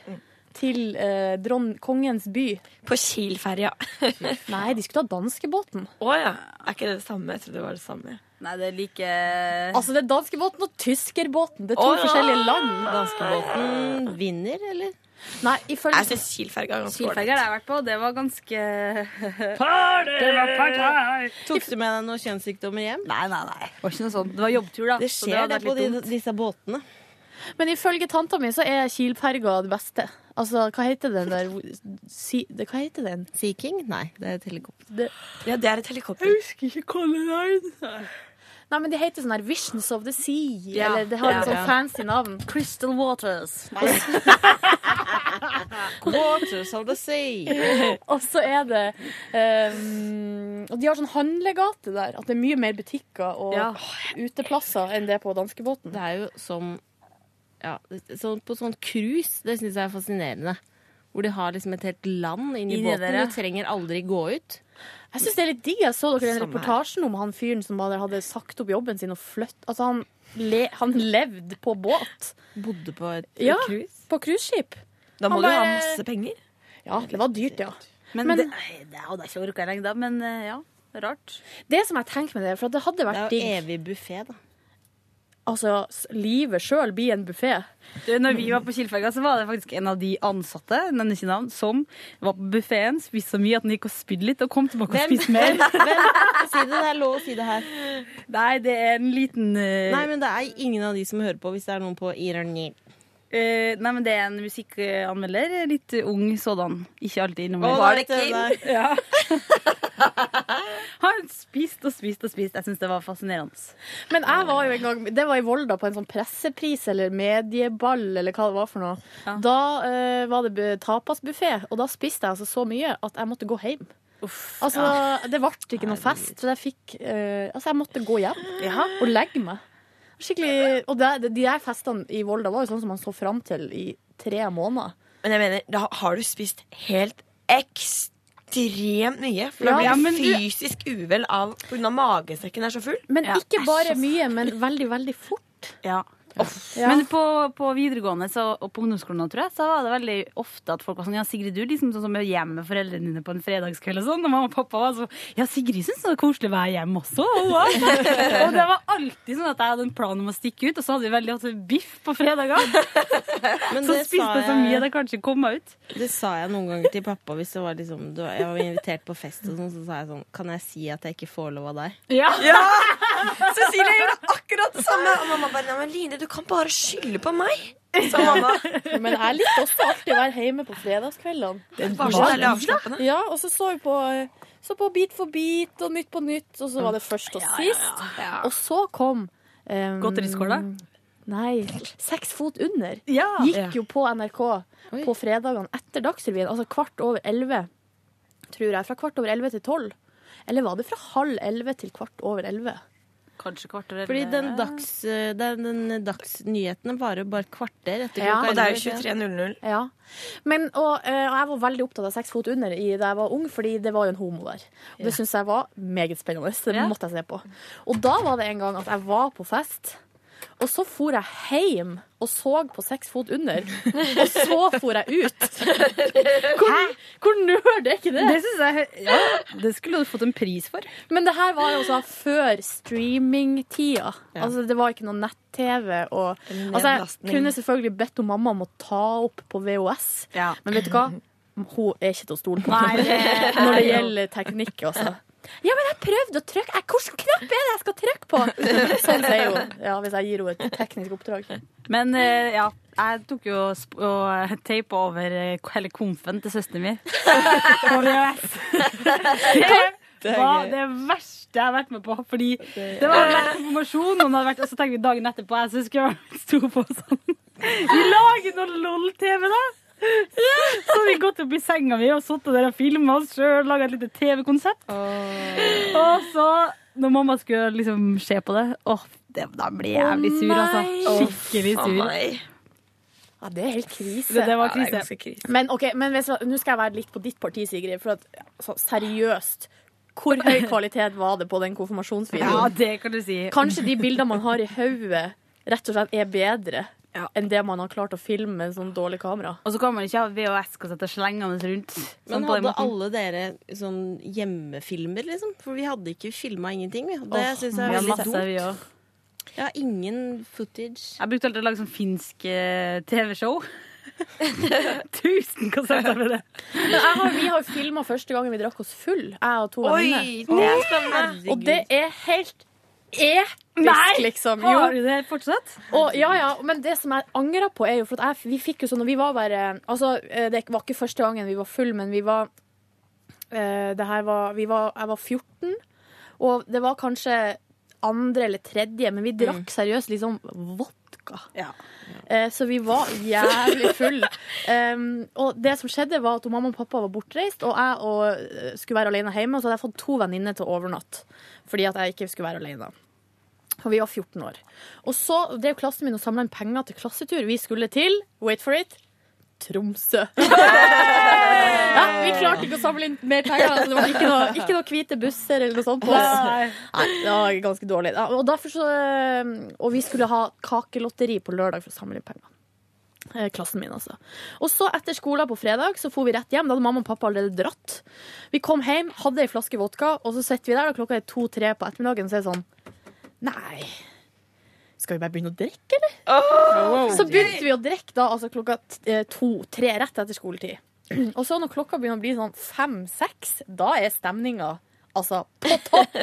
til eh, dron kongens by. På Kiel-ferja. Nei, de skulle ta danskebåten. Å ja. Er ikke det det samme? Jeg trodde det var det samme. Nei, det er like Altså, det er danskebåten og tyskerbåten. Det er to Å, ja. forskjellige land. Danskebåten vinner, eller? Nei, ifølge Jeg syns Kiel-ferga er ganske Kielferger har jeg vært på. Det var ganske Party! Det var party! Tok du med deg noen kjønnssykdommer hjem? Nei, nei, nei. Det var ikke noe sånt. Det var jobbtur, da. Det så skjer hadde det vært på litt de, dumt. disse båtene. Men ifølge tanta mi så er Kielferga det beste. Altså, hva heter den der si, det, Hva heter den? Sea King? Nei, det er et helikopter. Det, Ja, det er et helikopter. husker ikke hva det er. Nei, men de heter sånn her Visions of the Sea. Ja, Eller det har ja, et sånn ja. fancy navn. Crystal Waters. Waters of the Sea. Og så er det um, Og de har sånn handlegate der. At det er mye mer butikker og Ja. uteplasser enn det på danskebåten. Det er jo som ja, så på sånn cruise. Det syns jeg er fascinerende. Hvor de har liksom et helt land inni Inni båten. Du trenger aldri gå ut. Jeg syns det er litt digg. Jeg så dere den Samme her. reportasjen om han fyren som bare hadde sagt opp jobben sin og flytt Altså, han, le, han levde på båt. Bodde på et Ja. cruise. På cruiseskip. Da må Han du ha masse penger. Ja, det var dyrt, ja. Men, Men- det, det hadde jeg ikke orka lenge da. Men eh, ja, rart. Det som jeg tenker med det, for det hadde Det er jo digg evig buffé, da. Altså, livet sjøl blir en buffé. Når vi var på Kilferga, så var det faktisk en av de ansatte nevner ikke navn, som var på buffeen, spiste så mye at den gikk og spydde litt, og kom tilbake og spiste mer. Si det, det er lov å si det her. Nei, det er en liten uh... Nei, men det er ingen av de som hører på, hvis det er noen på Irani. Eh, nei, men det er en musikkanmelder. Litt ung sådan. Ikke alltid innom. Oh, Var det Kim? Ja. Han spiste og spiste og spiste. Jeg syns det var fascinerende. Men jeg var jo en gang, det var i Volda på en sånn pressepris eller medieball eller hva det var for noe. Da uh, var det bu- tapasbuffé, og da spiste jeg altså så mye at jeg måtte gå hjem. altså, Det ble ikke noe fest, så jeg fikk uh, Altså, jeg måtte gå hjem og legge meg. Skikkelig, og det, de der festene i Volda var jo sånn som man så fram til i tre måneder. Men jeg mener, da har du spist helt ekstremt mye. For da blir jeg fysisk uvel av pga. magesekken er så full. Men ikke bare mye, men veldig, veldig fort. Ja. Ja. Men på, på videregående så, og på ungdomsskolen tror jeg, så var det veldig ofte at folk var sånn Ja, Sigrid, du er liksom sånn som er hjemme med foreldrene dine på en fredagskveld og sånn. Og mamma og pappa var sånn Ja, Sigrid syns det er koselig å være hjemme også. Og, og det var alltid sånn at jeg hadde en plan om å stikke ut, og så hadde vi veldig ofte biff på fredager. Så spiste sa jeg så mye at jeg kanskje kom meg ut. Det sa jeg noen ganger til pappa hvis det var liksom, du- jeg var invitert på fest. Og sånn, så sa jeg sånn Kan jeg si at jeg ikke får lov av deg? Ja! Cecilie gjorde akkurat det samme. Og mamma bare Nei, men Line, du kan bare skylde på meg. Sa mamma. Men jeg likte også alltid å være hjemme på fredagskveldene. Det var så deilig avslappende. Ja, og så så vi på, så på Bit for bit og Nytt på nytt, og så var det først og sist. Og så kom um, Godteriskåla? Nei. Seks fot under. Ja. Gikk jo på NRK på fredagene etter Dagsrevyen, altså kvart over elleve, tror jeg. Fra kvart over elleve til tolv. Eller var det fra halv elleve til kvart over elleve? Kanskje kvarter eller... Fordi den, dags, den, den dagsnyhetene varer bare et kvarter etter Ja. klokka Og det er jo 23.00. Ja. Men, og, eh, og jeg var veldig opptatt av Seks fot under i, da jeg var ung, fordi det var jo en homo der. Og det Ja. syns jeg var meget spennende. Det måtte jeg se på. Og da var det en gang at jeg var på fest, og så for jeg hjem og så på Seks fot under. Og så for jeg ut. Hvor, hvor nerd er ikke det? Det synes jeg ja, Det skulle du fått en pris for. Men det her var jo også før streamingtida. Ja. Altså, det var ikke noe nett-TV. Og, altså, jeg kunne selvfølgelig bedt om mamma om å ta opp på VHS, men vet du hva? Hun er ikke til å stole på Nei, det- når det gjelder teknikk. Også. Ja, men jeg prøvde å trykke jeg, Hvilken knapp er det jeg skal trykke på? Sånn sier hun ja, hvis jeg gir henne et teknisk oppdrag. Men eh, ja, jeg tok jo og teipa over eh, hele komfen til søsteren min. På VHS. Det var det verste jeg har vært med på. Fordi det var en konfirmasjon, og, så tenkte vi dagen etterpå Jeg søsken sto på sånn Vi lager noe LOL-TV, da! Så vi gått opp i senga mi og sittet der og filma oss sjøl, laga et lite TV-konsept. Og så, når mamma skulle liksom se på det, åh, det, da ble jeg jævlig sur, altså. Skikkelig sur. nei. Ja, det er helt krise. Det- det var Ja, er krise. ganske krise. Men, ok, men hvis, nå skal jeg være litt på ditt parti, Sigrid. For at, altså, seriøst, hvor høy kvalitet var det på den konfirmasjonsvideoen? Ja, det kan du si. Kanskje de bildene man har i hodet, rett og slett er bedre enn det man har klart å filme med sånn dårlig kamera. Og så kan man ikke ha VHS og sette slengende rundt. Men sånn på hadde alle dere sånn hjemmefilmer, liksom? For vi hadde ikke filma ingenting. Vi. Det oh, syns vi jeg har er veldig dumt. Ja, ingen footage. Jeg brukte alltid å lage sånn finsk eh, TV-show. Tusen konserter med det. Men jeg har, vi har filma første gangen vi drakk oss full, jeg og to venninner. er. Og det er helt episk, Nei, liksom. har du det fortsatt? Og, ja, ja, men det som jeg angrer på, er jo for at jeg, vi fikk jo sånn når vi var bare Altså, eh, det var ikke første gangen vi var full, men vi var uh, Det her var, vi var Jeg var 14, og det var kanskje andre eller tredje, men vi drakk seriøst liksom vodka. Eh, Så vi var jævlig full. Um, og det som skjedde, var at mamma og pappa var bortreist, og jeg og, eh, skulle være alene hjemme. Og så hadde jeg fått to venninner til å overnatte fordi at jeg ikke skulle være alene. Og vi var 14 år. Og så drev klassen min og samla inn penger til klassetur. Vi skulle til, wait for it, Tromsø. ja, vi klarte ikke å samle inn mer penger. Altså det var ikke noe, ikke noe hvite busser eller noe sånt på oss. Nei. Nei, det var ganske dårlig. Ja, og, så, og vi skulle ha kakelotteri på lørdag for å samle inn penger. Eh, Klassen min, altså. Og så etter skolen på fredag så for vi rett hjem. Da hadde mamma og pappa allerede dratt. Vi kom hjem, hadde ei flaske vodka, og så sitter vi der, og klokka er to-tre på ettermiddagen, og så er det sånn Nei. Skal vi bare begynne å drikke, eller? Åh! Så begynte vi å drikke da, altså klokka eh, to-tre rett etter skoletid. Og så når klokka begynner å bli sånn fem-seks, da er stemninga altså på topp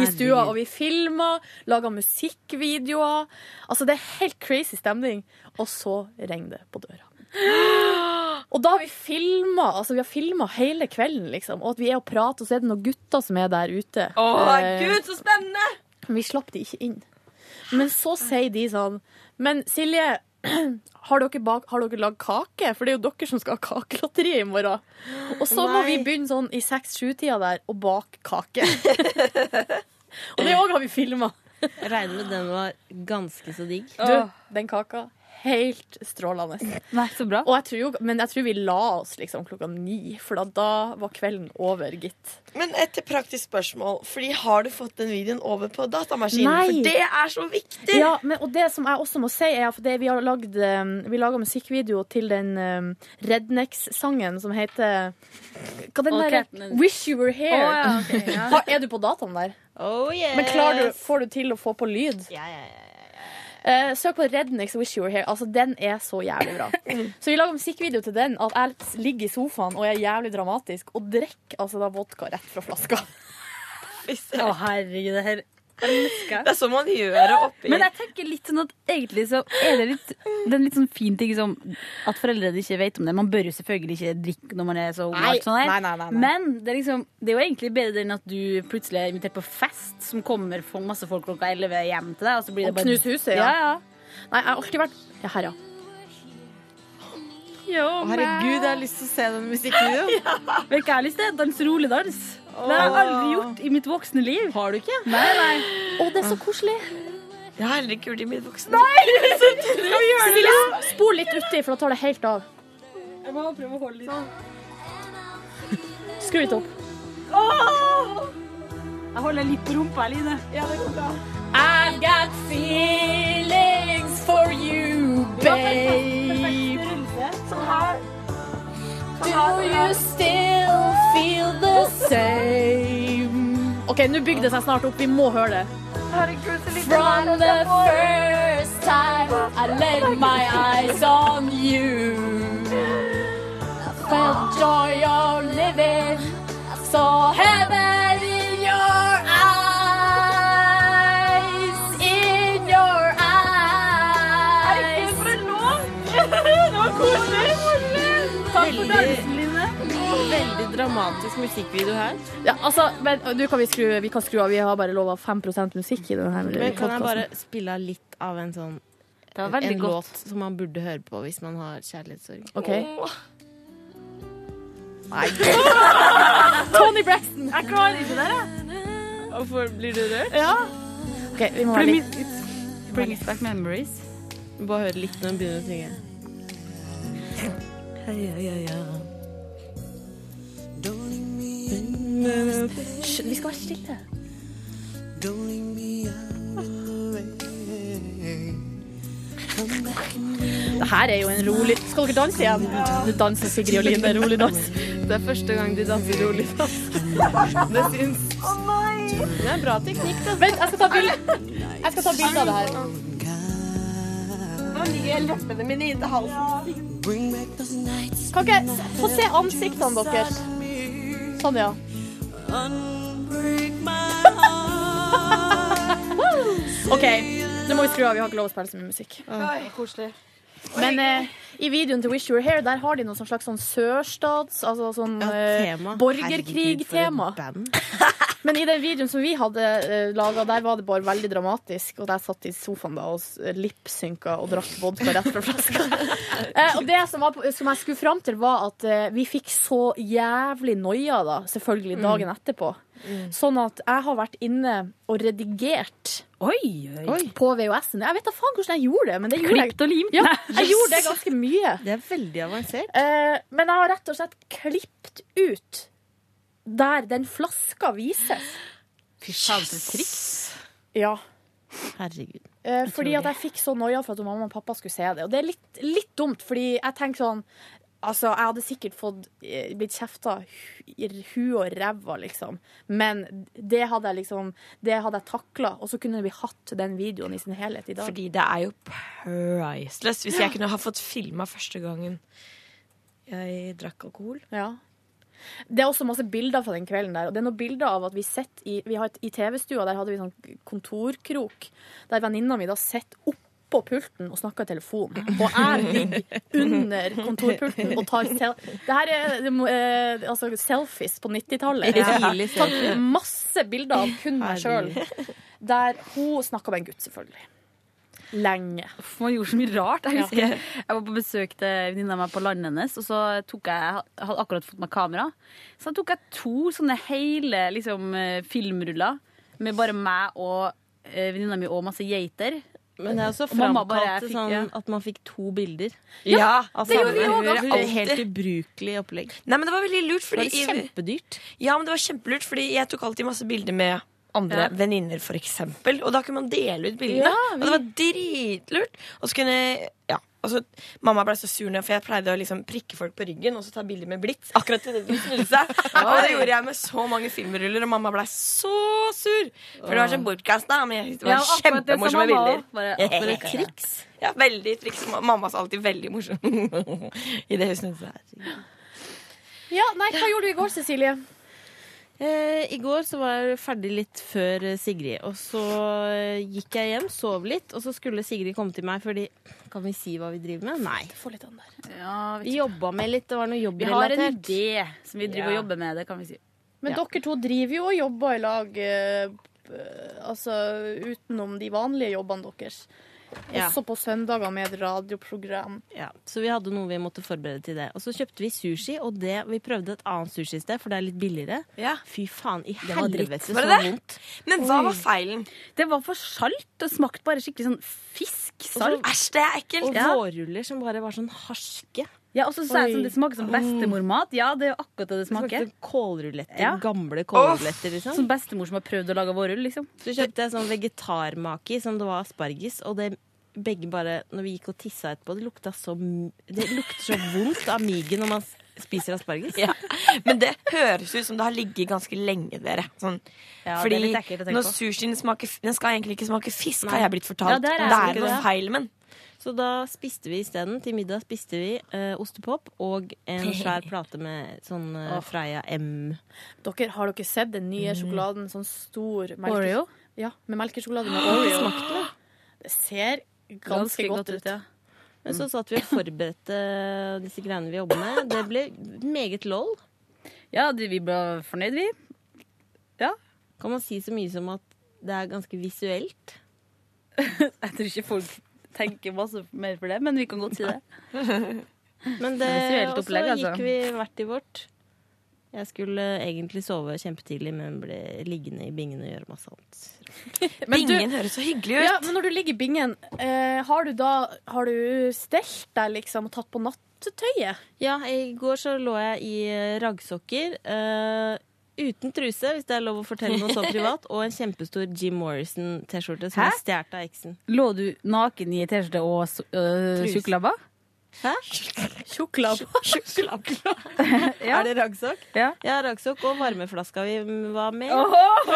i stua. Og vi filma, laga musikkvideoer. Altså det er helt crazy stemning. Og så ringer det på døra. Og da har vi filma altså vi har filma hele kvelden, liksom. Og at vi er og prater, og så er det noen gutter som er der ute. Å, Eh, gud, så spennende! men vi slapp de ikke inn. Men så sier de sånn Men Silje, har dere, bak, har dere lagd kake? For det er jo dere som skal ha kakelatteri i morgen. Og så må Nei. vi begynne sånn i seks-sju-tida der å bake kake. Og det òg har vi filma. Regner med den var ganske så digg. Du, den kaka helt strålende. Nei, så bra. Og jeg tror jo, men jeg tror vi la oss liksom klokka ni, for da, da var kvelden over, gitt. Men et praktisk spørsmål. Fordi Har du fått den videoen over på datamaskinen? Nei. For det er så viktig! Ja, men, og det som jeg også må si, er at vi har lagd um, Vi laga musikkvideo til den um, Rednex-sangen som heter Hva den okay. der Wish You Were Here. Oh, ja, okay, ja. Er du på dataen der? Oh, yes. Men klarer du, får du til å få på lyd? Ja, ja, ja. Eh, søk på Rednex Wish You Were Here. Altså, den er så jævlig bra. Så vi lager musikkvideo til den. At jeg ligger i sofaen og er jævlig dramatisk og drikker altså, da vodka rett fra flaska. Å, herregud, det her. Det er sånn man gjør det oppi Men jeg tenker litt sånn at egentlig så er det litt Det er en litt sånn fin ting som at foreldrene ikke vet om det. Man bør jo selvfølgelig ikke drikke når man er så ung. Sånn Nei, nei, nei. Men det er, liksom, det er jo egentlig bedre enn at du plutselig er invitert på fest som kommer for masse folk klokka 11 hjem til deg. Og så blir det Og bare knuse huset, ja. ja. ja. Nei, jeg har alltid vært Ja, her, ja. Yo, herregud, jeg har lyst til å se den musikkvideoen. Vet du hva jeg har lyst til? Dans rolig dans. Det har jeg aldri gjort i mitt voksne liv. Har du ikke? Nei, nei. Å, det er så koselig. Jeg har heller ikke gjort det i mitt voksne liv. Silje, spol litt uti, for da tar det helt av. Jeg må prøve å holde litt. Skru litt opp. Jeg holder litt på rumpa, Line. Ja, det går bra. I've got feelings for you, babe. Do you still feel the same? OK, nå bygger det seg snart opp. Vi må høre det. From the first time I laid my eyes on you I felt joy of living Saw heaven dramatisk musikkvideo her. Ja, altså, men du kan vi, skru, vi kan skru av Vi har bare lova 5% musikk i denne Men kan jeg bare spille litt av en sånn Det var veldig en godt. låt som man burde høre på hvis man har kjærlighetssorg? OK. Tony Braxton. Jeg klarer ikke det, jeg. Hvorfor blir du rørt? Ja. OK, vi må være litt brings back memories. Bare høre litt når hun begynner å synge. Hysj, vi skal være stille. Det her er jo en rolig Skal dere danse igjen? Du danser Sigrid og Line, rolig dans. Det er første gang de danser rolig dans. Det syns. Det er bra teknikk, da. Vent, jeg skal ta bilde Jeg skal ta bilde av det her. Nå ligger leppene mine inntil halsen. Kan ikke jeg få se ansiktene deres? Sånn, ja. OK, nå må vi skru av. Vi har ikke lov å spille så mye musikk. Koselig. Men eh, i videoen til Wish You Were Here Der har de noe slags sånn sørstats... Altså sånn eh, tema. borgerkrigtema. Men i den videoen som vi hadde eh, laga, der var det bare veldig dramatisk. Og der satt i sofaen da og s- lipsynka og drakk vodka rett fra flaska. Eh, og det som, var, som jeg skulle fram til, var at eh, vi fikk så jævlig noia, da, selvfølgelig, dagen etterpå. Sånn at jeg har vært inne og redigert Oi, oi. på VHS-en. Jeg vet da faen hvordan jeg gjorde det, men det gjorde jeg. Og limt. Ja, jeg yes. gjorde det ganske mye. Det er veldig avansert. Eh, men jeg har rett og slett klippet ut der den flaska vises. Fy faen, for et triks. Ja. Herregud. Eh, fordi at jeg fikk så noia for at mamma og pappa skulle se det. Og det er litt, litt dumt, fordi jeg tenker sånn Altså, jeg hadde sikkert fått eh, blitt kjefta i huet og ræva, liksom. Men det hadde jeg liksom Det hadde jeg takla, og så kunne vi hatt den videoen i sin helhet i dag. Fordi det er jo priceless. Hvis jeg kunne ha fått filma første gangen jeg drakk alkohol. Ja. Det er også masse bilder fra den kvelden der. Og det er noen bilder av at vi sitter i, i TV-stua, der hadde vi sånn kontorkrok, der venninna mi da sitter oppå pulten og snakker i telefon. Og jeg ligger under kontorpulten og tar sel Det her er eh, altså selfies på 90-tallet. Jeg har Tatt masse bilder av kun meg sjøl. Der hun snakka med en gutt, selvfølgelig. Lenge. Uff, Man gjorde så mye rart. Jeg Ja. husker jeg var på besøk til venninna mi på landet hennes, og så tok jeg Jeg hadde akkurat fått meg kamera. Så da tok jeg to sånne hele liksom, eh, filmruller med bare meg og eh, venninna mi og masse geiter. Men det er også Og framkalt sånn ja. at man fikk to bilder. Ja, Altså, det gjorde vi det er alltid. Helt ubrukelig opplegg. Nei, men det var veldig lurt. Fordi Var kjempedyrt? Ja, men det var kjempelurt, fordi jeg tok alltid masse bilder med andre Ja. venninner, for eksempel. Og da kunne man dele ut bildene. Ja, Og det var dritlurt. Og så kunne Ja. Og så, mamma ble så sur nå, for jeg pleide å liksom prikke folk på ryggen og så ta bilder med blits. Akkurat til det de snudde seg. Og det gjorde jeg med så mange filmruller, og mamma ble så sur. For det var så bortkasta, men jeg det var Ja, kjempemorsomme bilder. Bare- bare triks. Ja, veldig triks. Mamma sa alltid veldig morsom i det hun snudde seg. Ja, nei, hva gjorde du i går, Cecilie? Eh, I går så var jeg ferdig litt før eh, Sigrid, og så eh, gikk jeg hjem, sov litt, og så skulle Sigrid komme til meg, fordi Kan vi si hva vi driver med? Nei. Få litt an der. vi jobba med litt, det var noe Vi har en idé som vi driver og Ja. jobber med. det kan vi si. Men Ja. dere to driver jo og jobber i lag altså utenom de vanlige jobbene deres. Ja. Også på søndager med et radioprogram. Ja, så vi hadde noe vi måtte forberede til det. Og så kjøpte vi sushi, og det, vi prøvde et annet sushisted, for det er litt billigere. Fy faen, i helvete, Var så det det? vondt. Men hva var feilen? Det var for salt. Det smakte bare skikkelig sånn fisksalt. Æsj, det er ekkelt. Og Ja. vårruller som bare var sånn harske. Ja, og så sa jeg sånn, det smaker som bestemormat. Ja, det er jo akkurat det det smaker. Smakte kålruletter, Ja. gamle kålruletter, liksom. Som bestemor som har prøvd å lage vårrull, liksom. Så kjøpte jeg sånn vegetarmaki som det var asparges, og det begge bare Når vi gikk og tissa etterpå, det lukta så Det lukter så vondt av migen når man spiser asparges. Ja. Men det høres ut som det har ligget ganske lenge, dere. Sånn. Ja, er Fordi når sushien smaker Den skal egentlig ikke smake fisk, Nei. har jeg blitt fortalt. Ja, det er det det er noe feil feil, men Så da spiste vi isteden, til middag spiste vi eh, ostepop og en svær plate med sånn eh, Freia M. Dere, har dere sett den nye sjokoladen? Sånn stor melke... Oreo? Ja, med melkesjokolade med Oreo. Det ser ganske, godt ut. ja. Men så satt vi og forberedte disse greiene vi jobber med. Det ble meget lol. Ja, det, vi ble fornøyd, vi. Ja. Kan man si så mye som at det er ganske visuelt? Jeg tror ikke folk tenker masse mer for det, men vi kan godt si det. Men det, Visuelt opplegg, altså. gikk vi hvert i vårt. Jeg skulle egentlig sove kjempetidlig, men ble liggende i bingen og gjøre masse annet. Men du- Bingen høres så hyggelig ut. Ja, men når du ligger i bingen, eh, har du da Har du stelt deg liksom og tatt på nattetøyet? Ja, i går så lå jeg i eh, raggsokker. eh, uten truse, hvis det er lov å fortelle noe så privat. Og en kjempestor Jim Morrison-T-skjorte som Hæ? er stjålet av eksen. Lå du naken i T-skjorte og uh, Trus. Hæ? ja. Er det raggsokk? Ja. ja, raggsokk og varmeflaska vi var med. Men har, du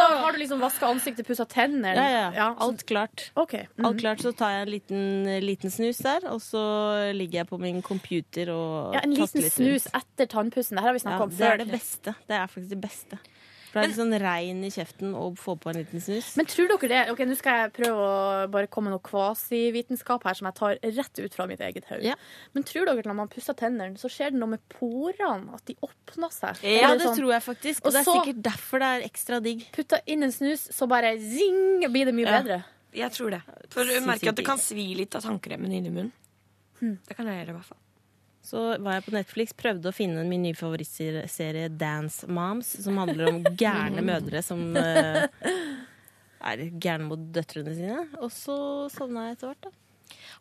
da, har du liksom vaska ansiktet, pussa tenner? Ja, ja. Alt klart. Okay. Mm -hmm. Alt klart, Så tar jeg en liten, liten snus der, og så ligger jeg på min computer og Ja, en liten snus rundt. etter tannpussen. Det her har vi Ja, om før. det er det beste. Det er faktisk det beste. For det er litt sånn rein i kjeften å få på en liten snus. Men tror dere det? Ok, Nå skal jeg prøve å bare komme med noe kvasivitenskap her som jeg tar rett ut fra mitt eget hode. Ja. Men tror dere at når man pusser tennene, så skjer det noe med porene? At de åpner seg? Ja, det sånn- tror jeg faktisk. Og Og det er sikkert derfor det er ekstra digg. Putta inn en snus, så bare zing, blir det mye Ja. bedre. Jeg tror det. For du merker at det kan svi litt av tannkremen inni munnen. Hmm. Det kan jeg gjøre, i hvert fall. Så var jeg på Netflix, prøvde å finne min nye favorittserie Dance Moms, som handler om gærne mødre som uh, er gærne mot døtrene sine. Og så sovna jeg etter hvert, da.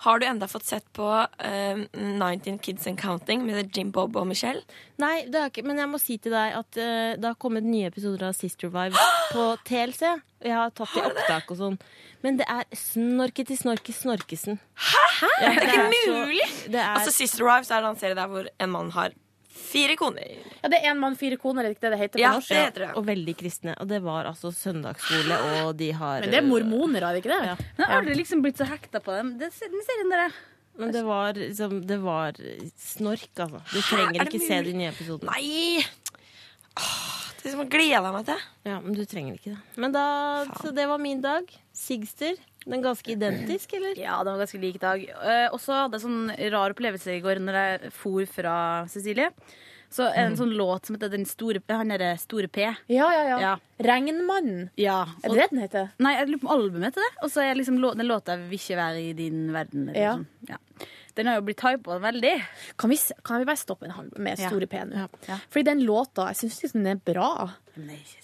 Har du enda fått sett på uh, 19 Kids and Counting med Jim Bob og Michelle? Nei, det har ikke, men jeg må si til deg at uh, det har kommet nye episoder av Sister Vibes på TLC. Jeg har tatt i opptak og sånn. Men det er snorkete snorke snorkesen. Hæ?! Ja, det er det ikke er så- mulig! det er- Altså Sister Wives er en serie der hvor en mann har fire koner. Ja, det er en mann, fire koner, er det ikke det det heter på Ja, norsk? det heter det. Og veldig kristne. Og det var altså søndagsskole, og de har Men det er mormoner, er det ikke det? Ja. Men jeg har aldri liksom blitt så hekta på dem. Det, den serien der, Men det var liksom Det var snork, altså. Du trenger Er ikke se de nye episodene. Nei! Det er som jeg gleder meg til. Ja, men du trenger ikke det. Men da, Så det var min dag. Sigster. Den ganske identisk, eller? Ja, den var ganske lik dag. Eh, og så hadde jeg sånn rar opplevelse i går når jeg for fra Cecilie. Så en sånn låt som heter Den store, Han derre Store P. Ja, ja, ja. Ja. Regnmannen. Ja. Er det det den heter? Nei, jeg lurer på om albumet til det. Og så er liksom lå- den låta 'Vil ikke være i din verden'. eller Ja. sånn. ja. Den har jo blitt hypa veldig. Kan vi, kan vi bare stoppe en halv med Ja. Store P nå? Ja. Ja. Fordi den låta, jeg syns liksom den er bra.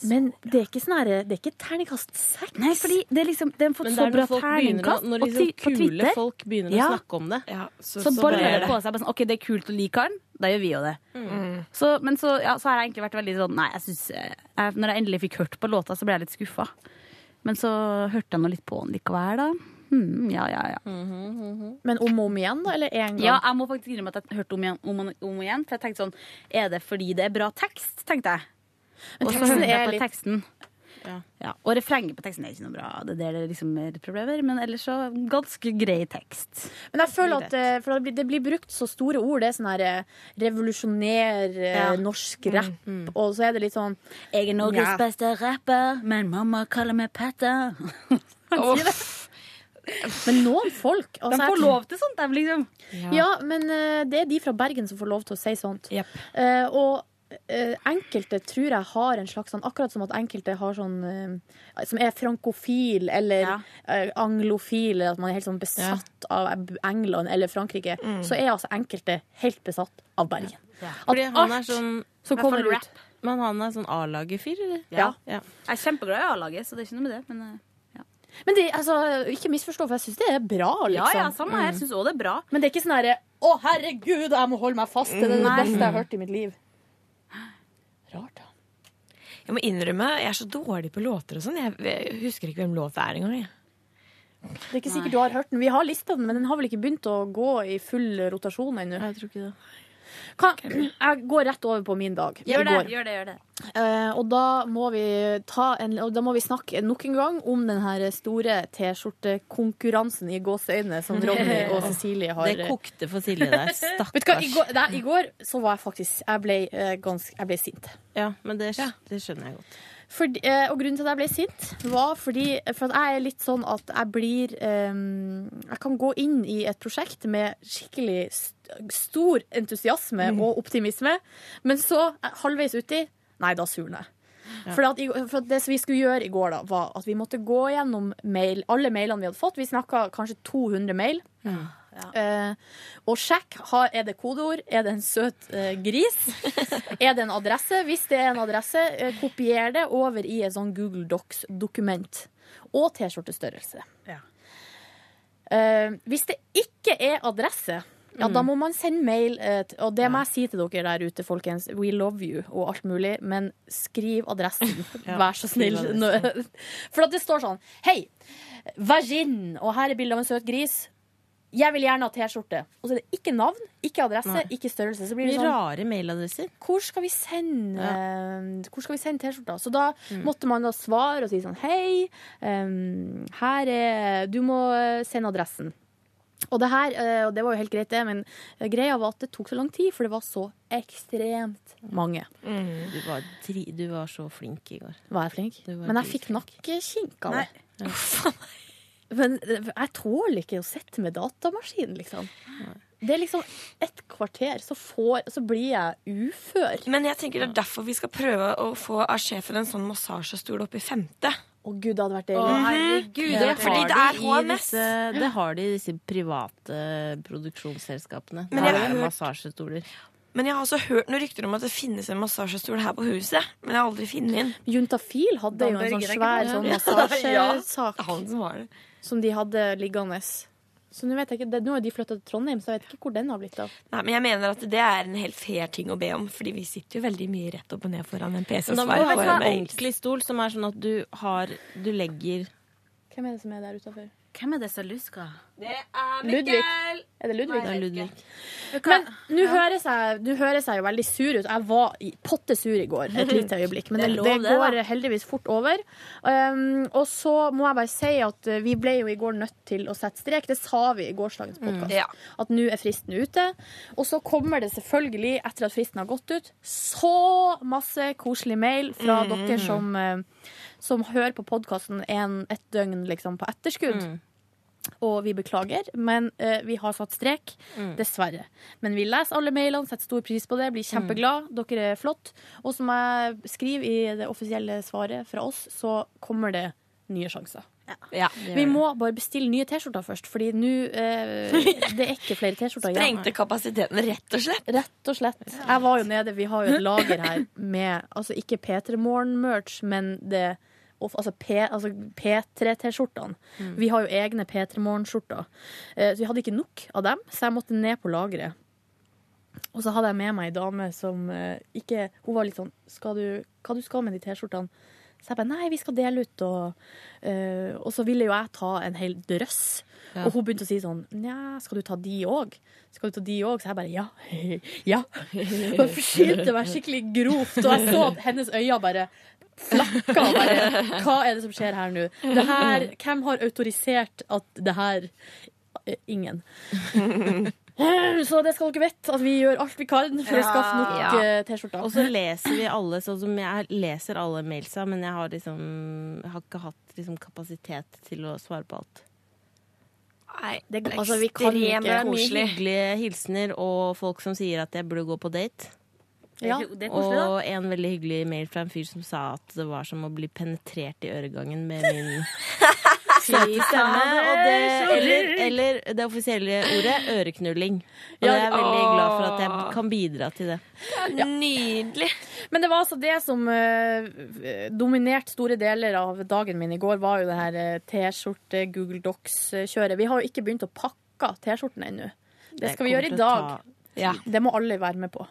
Men det er ikke sånn herre Det er ikke terningkast seks. Nei, fordi det er liksom Den har fått så bra terningkast. når liksom på kule folk begynner Ja. å snakke om det. Så, så baller bare- det på seg. Bare sånn, OK, det er kult å like han. Da gjør vi jo det. Mm. Så, men så, ja, så har jeg egentlig vært veldig sånn Nei, jeg synes, jeg, Når jeg endelig fikk hørt på låta, så ble jeg litt skuffa. Men så hørte jeg nå litt på den likevel, da. Hmm, ja, ja, ja. Men om og om igjen, da? Eller én gang? Ja, jeg må faktisk innrømme at jeg hørte om igjen, om, om igjen. For jeg tenkte sånn Er det fordi det er bra tekst, tenkte jeg. Men Og så hører hørte jeg på litt- teksten. Ja. Og refrenget på teksten er ikke noe bra. Det er det liksom er problemer. Men ellers så ganske grei tekst. Men jeg føler at det blir, det blir brukt så store ord. Det er sånn her eh, revolusjoner eh, Ja. norsk rapp, og så er det litt sånn Jeg er Norges Ja. beste rapper, men mamma kaller meg Petter. Men noen folk altså, De får lov til sånt, dem, liksom. Ja, men eh, det er de fra Bergen som får lov til å si sånt. Eh, og eh, enkelte tror jeg har en slags sånn Akkurat som at enkelte har sånn Som er frankofil eller eh, anglofil, eller at man er helt sånn besatt av England eller Frankrike, Mm. så er altså enkelte helt besatt av Bergen. Fordi han er sånn som kommer ut. Men han er sånn A-laget-fyr, eller? Ja. Jeg er kjempeglad i A-laget, så det er ikke noe med det. Men, Men det, altså, ikke misforstå, for jeg syns det er bra. Ja, Liksom. ja, samme her. Syns òg det er bra. Men det er ikke sånn herre Å, herregud, jeg må holde meg fast. Det er det Nei. beste jeg har hørt i mitt liv. Rart, da. Jeg må innrømme, jeg er så dårlig på låter og sånn. Jeg, jeg husker ikke hvem låt det er engang. jeg. Det er ikke sikkert du har hørt den. Vi har lista den, men den har vel ikke begynt å gå i full rotasjon ennå. Jeg tror ikke det. Kan, jeg går rett over på min dag. Gjør det, gjør det. gjør det. Uh, og da må vi ta en, og da må vi snakke nok en gang om den her store T-skjortekonkurransen i gåseøynene som Ronny og Cecilie har Det kokte for Silje der. Stakkars. Vet du hva, i går, nei, I går så var jeg faktisk Jeg ble, uh, ganske, jeg ble sint. Ja, men det, det skjønner jeg godt. Fordi, eh, og grunnen til at jeg ble sint, var fordi For at jeg er litt sånn at jeg blir um, Jeg kan gå inn i et prosjekt med skikkelig stor entusiasme og optimisme, men så, eh, halvveis uti, nei, da surner jeg. Ja. For, at, for at det som vi skulle gjøre i går, da, var at vi måtte gå gjennom mail, alle mailene vi hadde fått. Vi snakka kanskje 200 mail. Eh, og sjekk har, er det kodeord. Er det en søt eh, gris? er det en adresse? Hvis det er en adresse, eh, kopier det over i et sånn Google Docs-dokument. Og T-skjortestørrelse. Eh, hvis det ikke er adresse, ja, da må man sende mail. eh, og det må jeg si til dere der ute, folkens. We love you og alt mulig, men skriv adressen. Vær så snill. For at det står sånn Hei, vagin, og her er bilde av en søt gris. Jeg vil gjerne ha T-skjorte. Og så er det ikke navn, ikke adresse, ikke størrelse. Så blir det sånn rare mailadresser. hvor skal vi sende ja. Sende T-skjorta? Så da måtte man da svare og si sånn Hei, um, her er Du må eh, sende adressen. Og det her, eh, og det var jo helt greit, det, men eh, greia var at det tok så lang tid, for det var så ekstremt mange. Du, var dri, du var så flink i går. Var jeg flink? Var Men jeg fikk nakkekink av Nei. det. Men eh, jeg tåler ikke å sitte med datamaskin, liksom. Det er liksom et kvarter, så, får, så blir jeg ufør. Men jeg tenker det er derfor vi skal prøve å få av sjefen en sånn massasjestol opp i femte. Å gud, det hadde vært Å, deilig. herregud, Det det, fordi det er de HMS. disse, det har de i disse private produksjonsselskapene. Men jeg har massasjestoler. Men jeg har også hørt noen rykter om at det finnes en massasjestol her på huset. Men jeg har aldri funnet den. Juntafil hadde jo en sånn svær sånn Ja, massasjesak han som var det. som de hadde liggende. Så nå vet jeg ikke, det, nå har de flytta til Trondheim, så jeg vet ikke hvor den har blitt av. Nei, men jeg mener at det er en helt fair ting å be om, fordi vi sitter jo veldig mye rett opp og ned foran en PC da må du ha en ordentlig stol som er sånn at du har Du legger Hvem er det som er der utafor? Hvem er det som luska? Det er Ludvig. Er det Ludvig? Det er Ludvig. Men nå høres, jeg, høres jeg jo veldig sur ut. Jeg var i, potte sur i går et lite øyeblikk, men Det det, det går heldigvis fort over. Um, og så må jeg bare si at uh, vi ble jo i går nødt til å sette strek. Det sa vi i gårsdagens podkast. Ja. At nå er fristen ute. Og så kommer det selvfølgelig, etter at fristen har gått ut, så masse koselig mail fra Mm. dere som, uh, som hører på podkasten et døgn liksom, på etterskudd. Mm. Og vi beklager, men uh, vi har satt strek. Mm. Dessverre. Men vi leser alle mailene, setter stor pris på det, blir kjempeglad. Dere er flott. Og som jeg skriver i det offisielle svaret fra oss, så kommer det nye sjanser. Ja. Vi må bare bestille nye T-skjorter først, Fordi nå eh, Det er ikke flere T-skjorter igjen. Sprengte kapasiteten, rett og slett. Rett og slett. Jeg var jo nede, vi har jo et lager her med altså ikke P3 Morgen-merch, men det Altså, P, altså P3-T-skjortene. Mm. Vi har jo egne P3 Morgen-skjorter. Eh, Så vi hadde ikke nok av dem, så jeg måtte ned på lageret. Og så hadde jeg med meg ei dame som eh, ikke Hun var litt sånn skal du, Hva du skal med de T-skjortene? Så jeg bare nei, vi skal dele ut, og, uh, og så ville jo jeg ta en hel drøss. Ja. Og hun begynte å si sånn Nja, skal du ta de òg? Skal du ta de òg? Så jeg bare ja. ja. Og forsynte meg skikkelig grovt, og jeg så at hennes øyne bare flakka. Bare, Hva er det som skjer her nå? Det her, hvem har autorisert at det her Eh, Ingen. Så det skal dere vite, at vi gjør alt vi kan for å skaffe nok Ja. eh, T-skjorter. Og så leser vi alle, sånn som jeg leser alle mailsa, men jeg har liksom jeg har ikke hatt liksom kapasitet til å svare på alt. Nei, det er altså, vi kan ekstremt ikke- mye koselig. hyggelige hilsener og folk som sier at jeg burde gå på date. Ja. Det er koselig, da. og en veldig hyggelig mail fra en fyr som sa at det var som å bli penetrert i øregangen med min søte stemme. Det, eller, eller det offisielle ordet øreknulling. Og jeg er veldig glad for at jeg kan bidra til det. Nydelig. Men det var altså det som uh, dominerte store deler av dagen min i går, var jo det her eh, T-skjorte, Google Docs-kjøret. Vi har jo ikke begynt å pakke T-skjortene ennå. Det skal vi gjøre i dag. Ja. Det må alle være med på.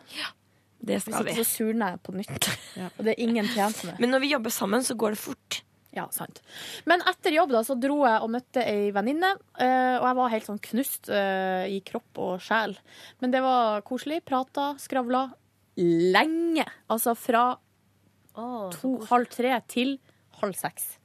Det skal vi. så surner jeg på nytt. Og det er ingen tjent med. Men når vi jobber sammen, så går det fort. Ja, sant. Men etter jobb da, så dro jeg og møtte ei venninne, eh, og jeg var helt sånn knust eh, i kropp og sjel. Men det var koselig. Prata, skravla. Lenge. Altså fra to, halv tre til halv seks.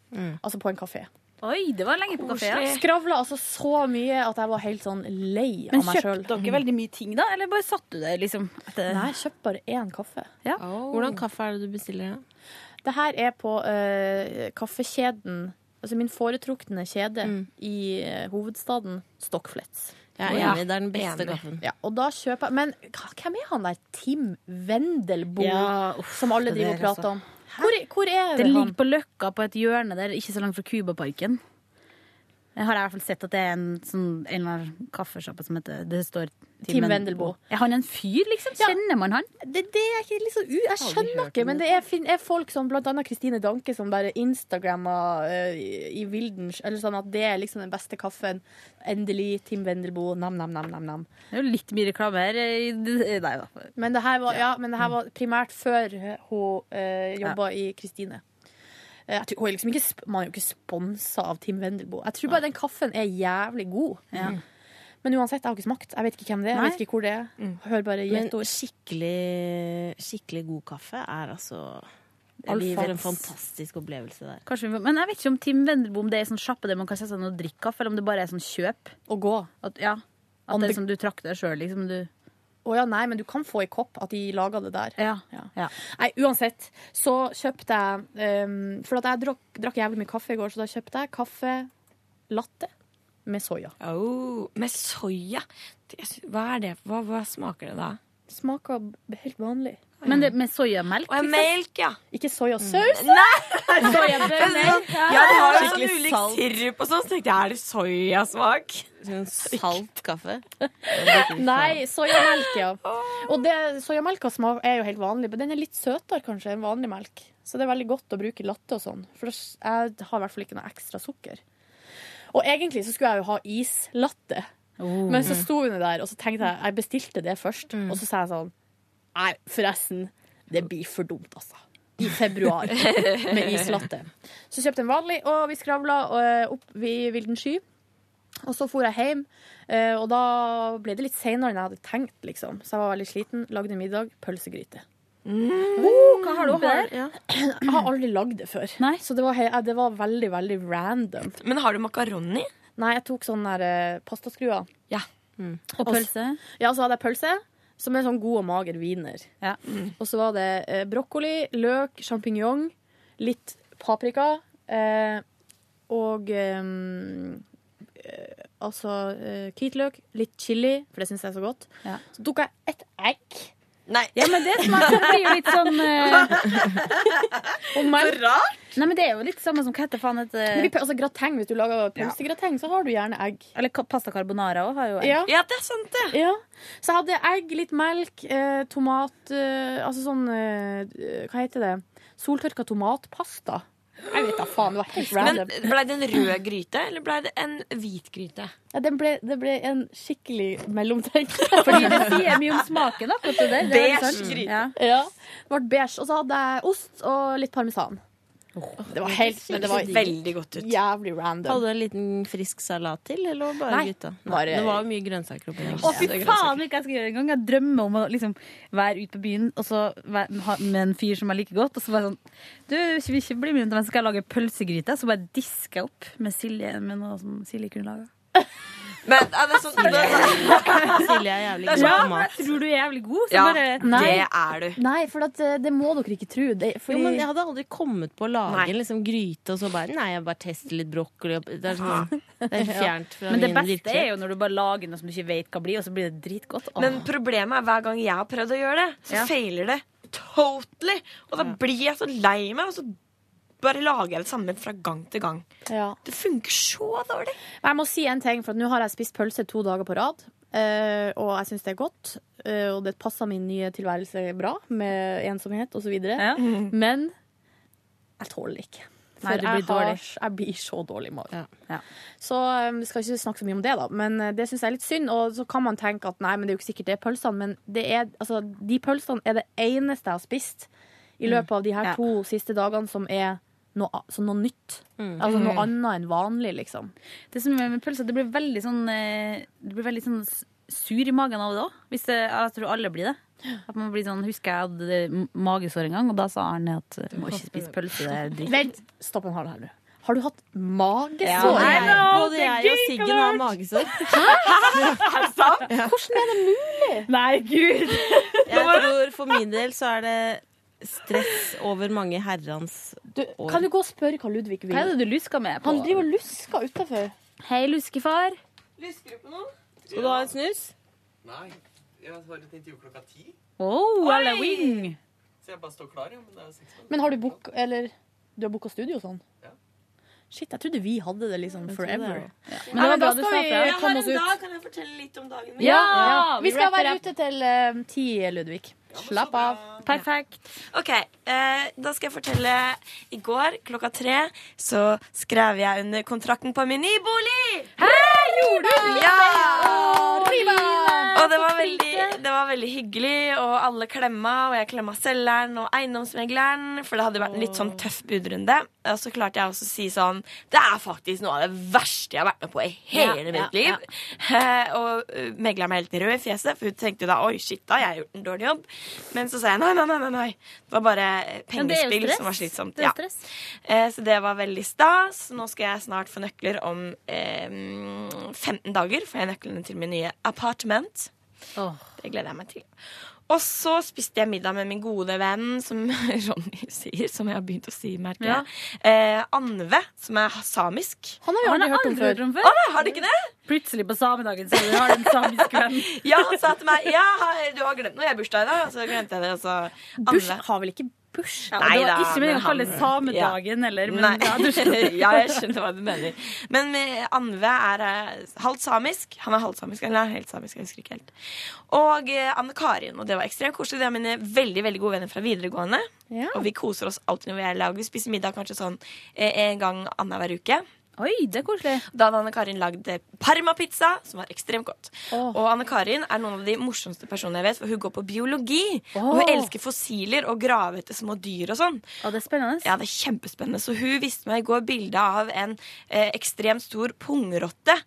Altså på en kafé. Oi, det var lenge på kafé. ja. Skravla altså så mye at jeg var helt sånn lei Men av meg sjøl. kjøpte dere veldig mye ting, da? Eller bare satt du det, liksom? Etter... Nei, jeg kjøpte bare én kaffe. Hvordan kaffe er det du bestiller? da? Det her er på uh, kaffekjeden Altså min foretrukne kjede i uh, hovedstaden, Stockflets. Jeg er enig, det er den beste kaffen. Ja, og da kjøper jeg Men hvem er han der Tim Wendelboe Ja, som alle driver og prater om? Hvor, hvor er Det det ligger på Løkka på et hjørne der, ikke så langt fra Cubaparken. Jeg har i hvert fall sett at det er en sånn en eller annen kaffesjappe som heter Det står Tim Wendelboe. Er han en fyr, liksom? Kjenner man han? Det, det er ikke liksom u Jeg skjønner ikke, men det er, er folk som blant annet Kristine Danke som bare instagrammer uh, i, Wildens Eller sånn at det er liksom den beste kaffen. Endelig Tim Wendelboe. Nam, nam, nam, nam, nam. Det er jo litt mye reklame her. i- Nei da. Men det her var, ja, men det her var primært før hun uh, jobba i Kristine. Eh, Jeg tror, er liksom ikke, man er jo ikke sponsa av Tim Vendelbo. Jeg tror bare den kaffen er jævlig god. Ja. Men uansett, jeg har ikke smakt. Jeg vet ikke hvem det er. Jeg vet ikke hvor det er. Hør bare Men gjett ord. skikkelig, skikkelig god kaffe er altså Det blir en fantastisk opplevelse der. Kanskje men jeg vet ikke om Tim Vendelbo om det er sånn sjappe der man kan sette seg ned og drikke kaffe, eller om det bare er sånn kjøp. Og gå. At, ja. At det er som du trakter sjøl, liksom. Du Å ja, nei, men du kan få i kopp at de lager det der. Ja. Ja. Nei, uansett, så kjøpte jeg um, For at jeg drakk, drakk jævlig mye kaffe i går, så da kjøpte jeg kaffe latte med soya. Oh, med soya? Hva er det? Hva, hva smaker det da? Smaker helt vanlig. Men det med soyamelk? Og melk, ja. Ikke soyasaus. Nei! Soyabønner. Ja, det har jo sånn ulik salt. sirup og sånn, så tenkte jeg er det soyasmak? Sånn salt kaffe. Nei, soyamelk, ja. Og det, soyamelka er jo helt vanlig, men den er litt søtere kanskje enn vanlig melk. Så det er veldig godt å bruke latte og sånn. For jeg har i hvert fall ikke noe ekstra sukker. Og egentlig så skulle jeg jo ha islatte. Oh. Men så sto hun der, og så tenkte jeg jeg bestilte det først. Og så sa jeg sånn Nei, forresten, det blir for dumt, altså. I februar med islatte. Så kjøpte jeg en vanlig, og vi skravla eh, opp i vilden sky. Og så for jeg hjem, eh, og da ble det litt seinere enn jeg hadde tenkt, liksom. Så jeg var veldig sliten. Lagde middag. Pølsegryte. Oh, hva har du oppi ja. Jeg har aldri lagd det før. Så det var, det var veldig, veldig random. Men har du makaroni? Nei, jeg tok sånne der, uh, pastaskruer. Ja. Og pølse? Ja, så hadde jeg pølse. Som er sånn god og mager wiener. Og så var det eh, brokkoli, løk, sjampinjong, litt paprika eh, og eh, eh, altså eh, hvitløk, litt chili, for det syns jeg er så godt. Så tok jeg et egg. Nei. Ja, men det smaker blir jo litt sånn uh, om man, Så rart! Nei, men det er jo litt samme som hva heter faen et Men altså, grateng, Hvis du lager pølsegrateng, så har du gjerne egg. Eller pasta carbonara òg har jo egg. Ja. Ja, det er sant, det. Ja. Så jeg hadde egg, litt melk, eh, tomat eh, Altså sånn eh, Hva heter det? Soltørka tomatpasta. Jeg vet da faen. Det var helt Men ble Blei det en rød gryte, eller blei det en hvit gryte? Ja, det, ble, det ble en skikkelig mellomtrekk. Fordi det sier mye om smaken, akkurat det der. Det er Beige sant. gryte. Ja. Ja. Det ble beige. Og så hadde jeg ost og litt parmesan. Det var helt men det var veldig godt ut. jævlig random. Hadde du en liten frisk salat til, eller bare Nei, gutta? bare- Det var jo mye grønnsaker oppi der. Å, fy faen, ikke jeg skal gjøre det engang. Jeg drømmer om å liksom være ute på byen og så være, med en fyr som jeg liker godt, og så bare sånn Du, vil ikke bli med, men skal jeg lage pølsegryte? Så bare disker jeg opp med Silje med noe som Silje kunne laga. Men er det sånn det, Silje er jævlig god på mat. jeg tror du er jævlig god, så Ja, bare Nei. det er du. Nei, for at, eh, det må dere ikke tro. Det, fordi, Jo, men jeg hadde aldri kommet på å lage Nei. en liksom gryte, og så bare Nei, jeg bare tester litt brokkoli og Det er sånn Det er fjernt fra Men det min beste virkelighet. er jo når du bare lager noe som du ikke vet hva blir, og så blir det dritgodt. Åh. Men problemet er hver gang jeg har prøvd å gjøre det, så Ja. feiler det totally. Og da blir jeg så lei meg, og så bare lager jeg det samme fra gang til gang. ja. Det funker så dårlig. Jeg må si en ting, for nå har jeg spist pølse to dager på rad. eh, og jeg syns det er godt. eh, og det passer min nye tilværelse bra, med ensomhet osv. Ja. Men jeg tåler det ikke. For Nei, du blir jeg, har, dårlig. jeg blir så dårlig i magen. Ja. Så um, skal ikke snakke så mye om det, da. Men eh, det syns jeg er litt synd. Og så kan man tenke at nei, men det er jo ikke sikkert det er pølsene. Men det er, altså, de pølsene er det eneste jeg har spist i løpet av de her Ja. to siste dagene som er noe, a- så noe nytt. Altså noe annet enn vanlig, liksom. Det som er med pølser, det blir veldig sånn eh, Det blir veldig sånn sur i magen av det òg. Jeg tror alle blir det. At man blir sånn, Husker jeg hadde magesår en gang, og da sa Arne at du må ikke spise pølse. Det er dritt. Vent, stopp en hal her du. Har du hatt magesår? Ja, know, både jeg og Siggen har magesår. Hæ? Hvordan er det mulig? Nei, gud! Jeg tror For min del så er det stress over mange herrens år. kan du gå og spørre hva Ludvig vil? Hva er det du lusker med? på? Han driver og lusker utafor. Hei, luskefar. Lusker du på noe? Skal du ha en snus? Nei, jeg har et intervju klokka ti. Oh, halloween! Så jeg bare står klar, ja. Men det er. Men har du book, eller du har booka studio og sånn? Ja. Shit, jeg trodde vi hadde det liksom det forever. Ja. Men det var da skal vi ja, komme en oss ut. dag. Kan jeg fortelle litt om dagen min? Ja, Ja, vi vi skal være ute til eh, ti, Ludvig. Slapp av. Perfekt. Ok, eh, da skal jeg fortelle I går klokka tre så skrev jeg under kontrakten på min nye bolig! Gjorde du? Ja! Riva! Og det var, veldig, det var veldig hyggelig, og alle klemma, og jeg klemma selgeren og eiendomsmegleren, for det hadde vært en litt sånn tøff budrunde. Og så klarte jeg også å si sånn Det er faktisk noe av det verste jeg har vært med på i hele Ja, mitt ja, liv. Eh, og uh, megleren var helt rød i fjeset, for hun tenkte da oi, shit, da jeg har gjort en dårlig jobb. Men så sa jeg nei, nei. nei, nei. Det var bare eh, pengespill ja, som var slitsomt. Det Ja. Eh, så det var veldig stas. Nå skal jeg snart få nøkler om eh, 15 dager. Får jeg nøklene til min nye apartment. Det gleder jeg meg til. Og så spiste jeg middag med min gode venn, som Ronny sier, som jeg har begynt å si, merker Ja. Eh, Anve, som er samisk. Han har vi aldri hørt om før. om før. Å, har du ikke det? Plutselig på samedagen så du har en samisk venn. Ja, han sa til meg Ja, du har glemt noe. Jeg har bursdag i dag. Og så glemte jeg det. Og så Anve. Burs har vel ikke bush? Ja, Nei det var ikke meningen men å kalle det samedagen samedagen, eller, men ja, du ja, jeg skjønner hva du mener. Men Anve er eh, halvt samisk. Han er halvt samisk, eller er helt samisk. Jeg husker ikke helt. Og eh, Anne Karin. Og det var ekstremt koselig. Det er mine veldig veldig gode venner fra videregående. Ja. Og vi koser oss alltid når vi er i lag. Vi spiser middag kanskje sånn eh, en gang annenhver uke. Oi, det er koselig. Da hadde Anne Karin lagd eh, parmapizza, som var ekstremt godt. Og Anne Karin er noen av de morsomste personene jeg vet, for hun går på biologi. Og hun elsker fossiler og grave etter små dyr og sånn. Oh, det er spennende. Ja, det er kjempespennende. Så hun viste meg i går bilde av en eh, ekstremt stor pungrotte.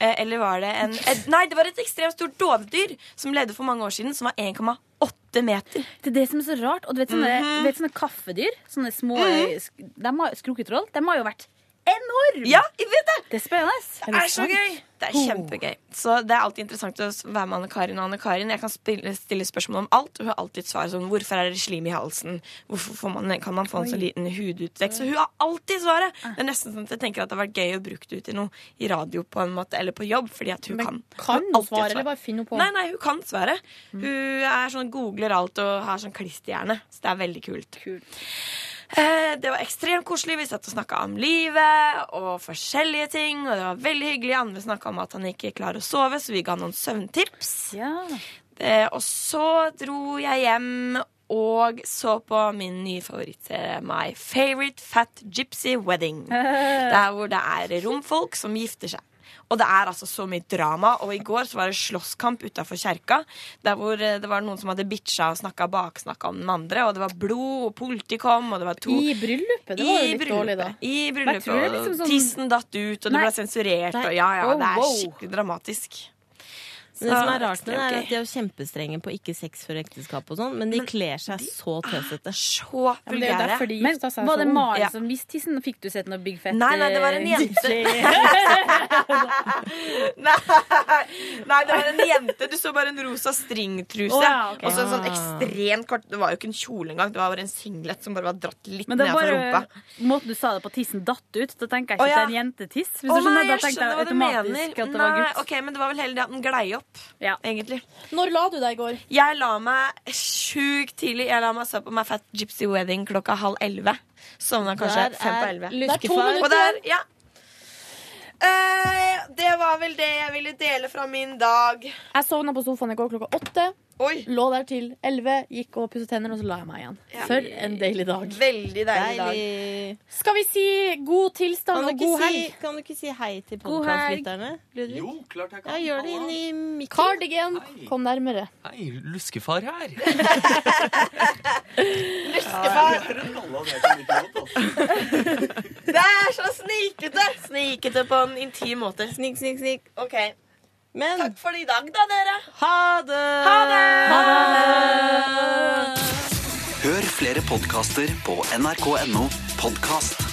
Eh, eller var det en eh, Nei, det var et ekstremt stort dovendyr som levde for mange år siden, som var 1,8 meter. Det er det som er så rart. Og du vet sånne, Mhm. du vet sånne kaffedyr, sånne små Mhm. sk- de har, Skruketroll, de har jo vært enorme! Ja, jeg vet det! Det er spennende. Det er så gøy! Det er kjempegøy. Så det er alltid interessant å være med Anne Karin og Anne Karin. Jeg kan spille, stille spørsmål om alt, og hun har alltid svar sånn Hvorfor er det slim i halsen? Hvorfor får man, kan man få en så liten hudutvekst? Så hun har alltid svaret! Det er nesten sånn at jeg tenker at det har vært gøy å bruke det ut i noe i radio på en måte, eller på jobb, fordi at hun Men kan. kan hun svare, eller bare finne på? Nei, nei, hun kan svare. Hun er sånn googler alt og har sånn klisterhjerne, så det er veldig kult. Eh, Det var ekstremt koselig. Vi satt og snakka om livet og forskjellige ting. Og det var veldig hyggelig. Andre snakka om at han ikke klarer å sove, så vi ga noen søvntips. Eh, Og så dro jeg hjem og så på min nye favorittserie My Favorite Fat Gypsy Wedding. Der hvor det er romfolk som gifter seg. Og det er altså så mye drama. Og i går så var det slåsskamp utafor kjerka. Der hvor eh, det var noen som hadde bitcha og snakka baksnakka om den andre. Og det var blod, og politi kom, og det var to I bryllupet? Det var jo litt dårlig, da. I bryllupet. liksom sånn- tissen datt ut, og det ble sensurert. Og ja, ja, Oh, det er skikkelig dramatisk. Men det som er rart med det, er at de er jo kjempestrenge på ikke sex før ekteskap og sånn, men de kler seg så tøsete. Så men det er jo derfor de Men gifta seg var det ung. Maren Ja. som viste tissen? Fikk du sett noe Big Fett? Nei, nei, det var en eh, jente. nei, nei, det var en jente. Du så bare en rosa stringtruse. Oh, ja, okay. Og så en sånn Ah. ekstremt kort Det var jo ikke en kjole engang, det var bare en singlet som bare var dratt litt ned fra rumpa. måten du sa det på tissen datt ut. Da tenker jeg ikke oh, ja. at det er en jentetiss. Hvis oh, du skjønner, nei, da jeg tenkte skjønner jeg hva du automatisk mener. at det Nei, var gutt. ok, Men det var vel heller det at den glei opp, egentlig. Når la du deg i går? Jeg la meg sjukt tidlig. Jeg la meg så på My Fat Gypsy Wedding klokka halv elleve. Sovna kanskje Der fem på er to minutter der, ja. uh, det var vel det jeg ville dele fra min dag. Jeg sovna på sofaen i går klokka åtte. Lå der til elleve, gikk og pusset tenner, og så la jeg meg igjen. For en deilig dag. Veldig deilig dag. Skal vi si god tilstand og god helg? si, kan du ikke si hei til podkastlytterne? Ludvig? Jo, klart jeg Ja, gjør det inn i mikken. Cardigan, kom nærmere. Hei, luskefar her. luskefar. Det er så snikete! Snikete på en intim måte. Snik, snik, snik. Ok. Men Takk for i dag, da, dere. ha det! Ha det! Hør flere podkaster på nrk.no podkast.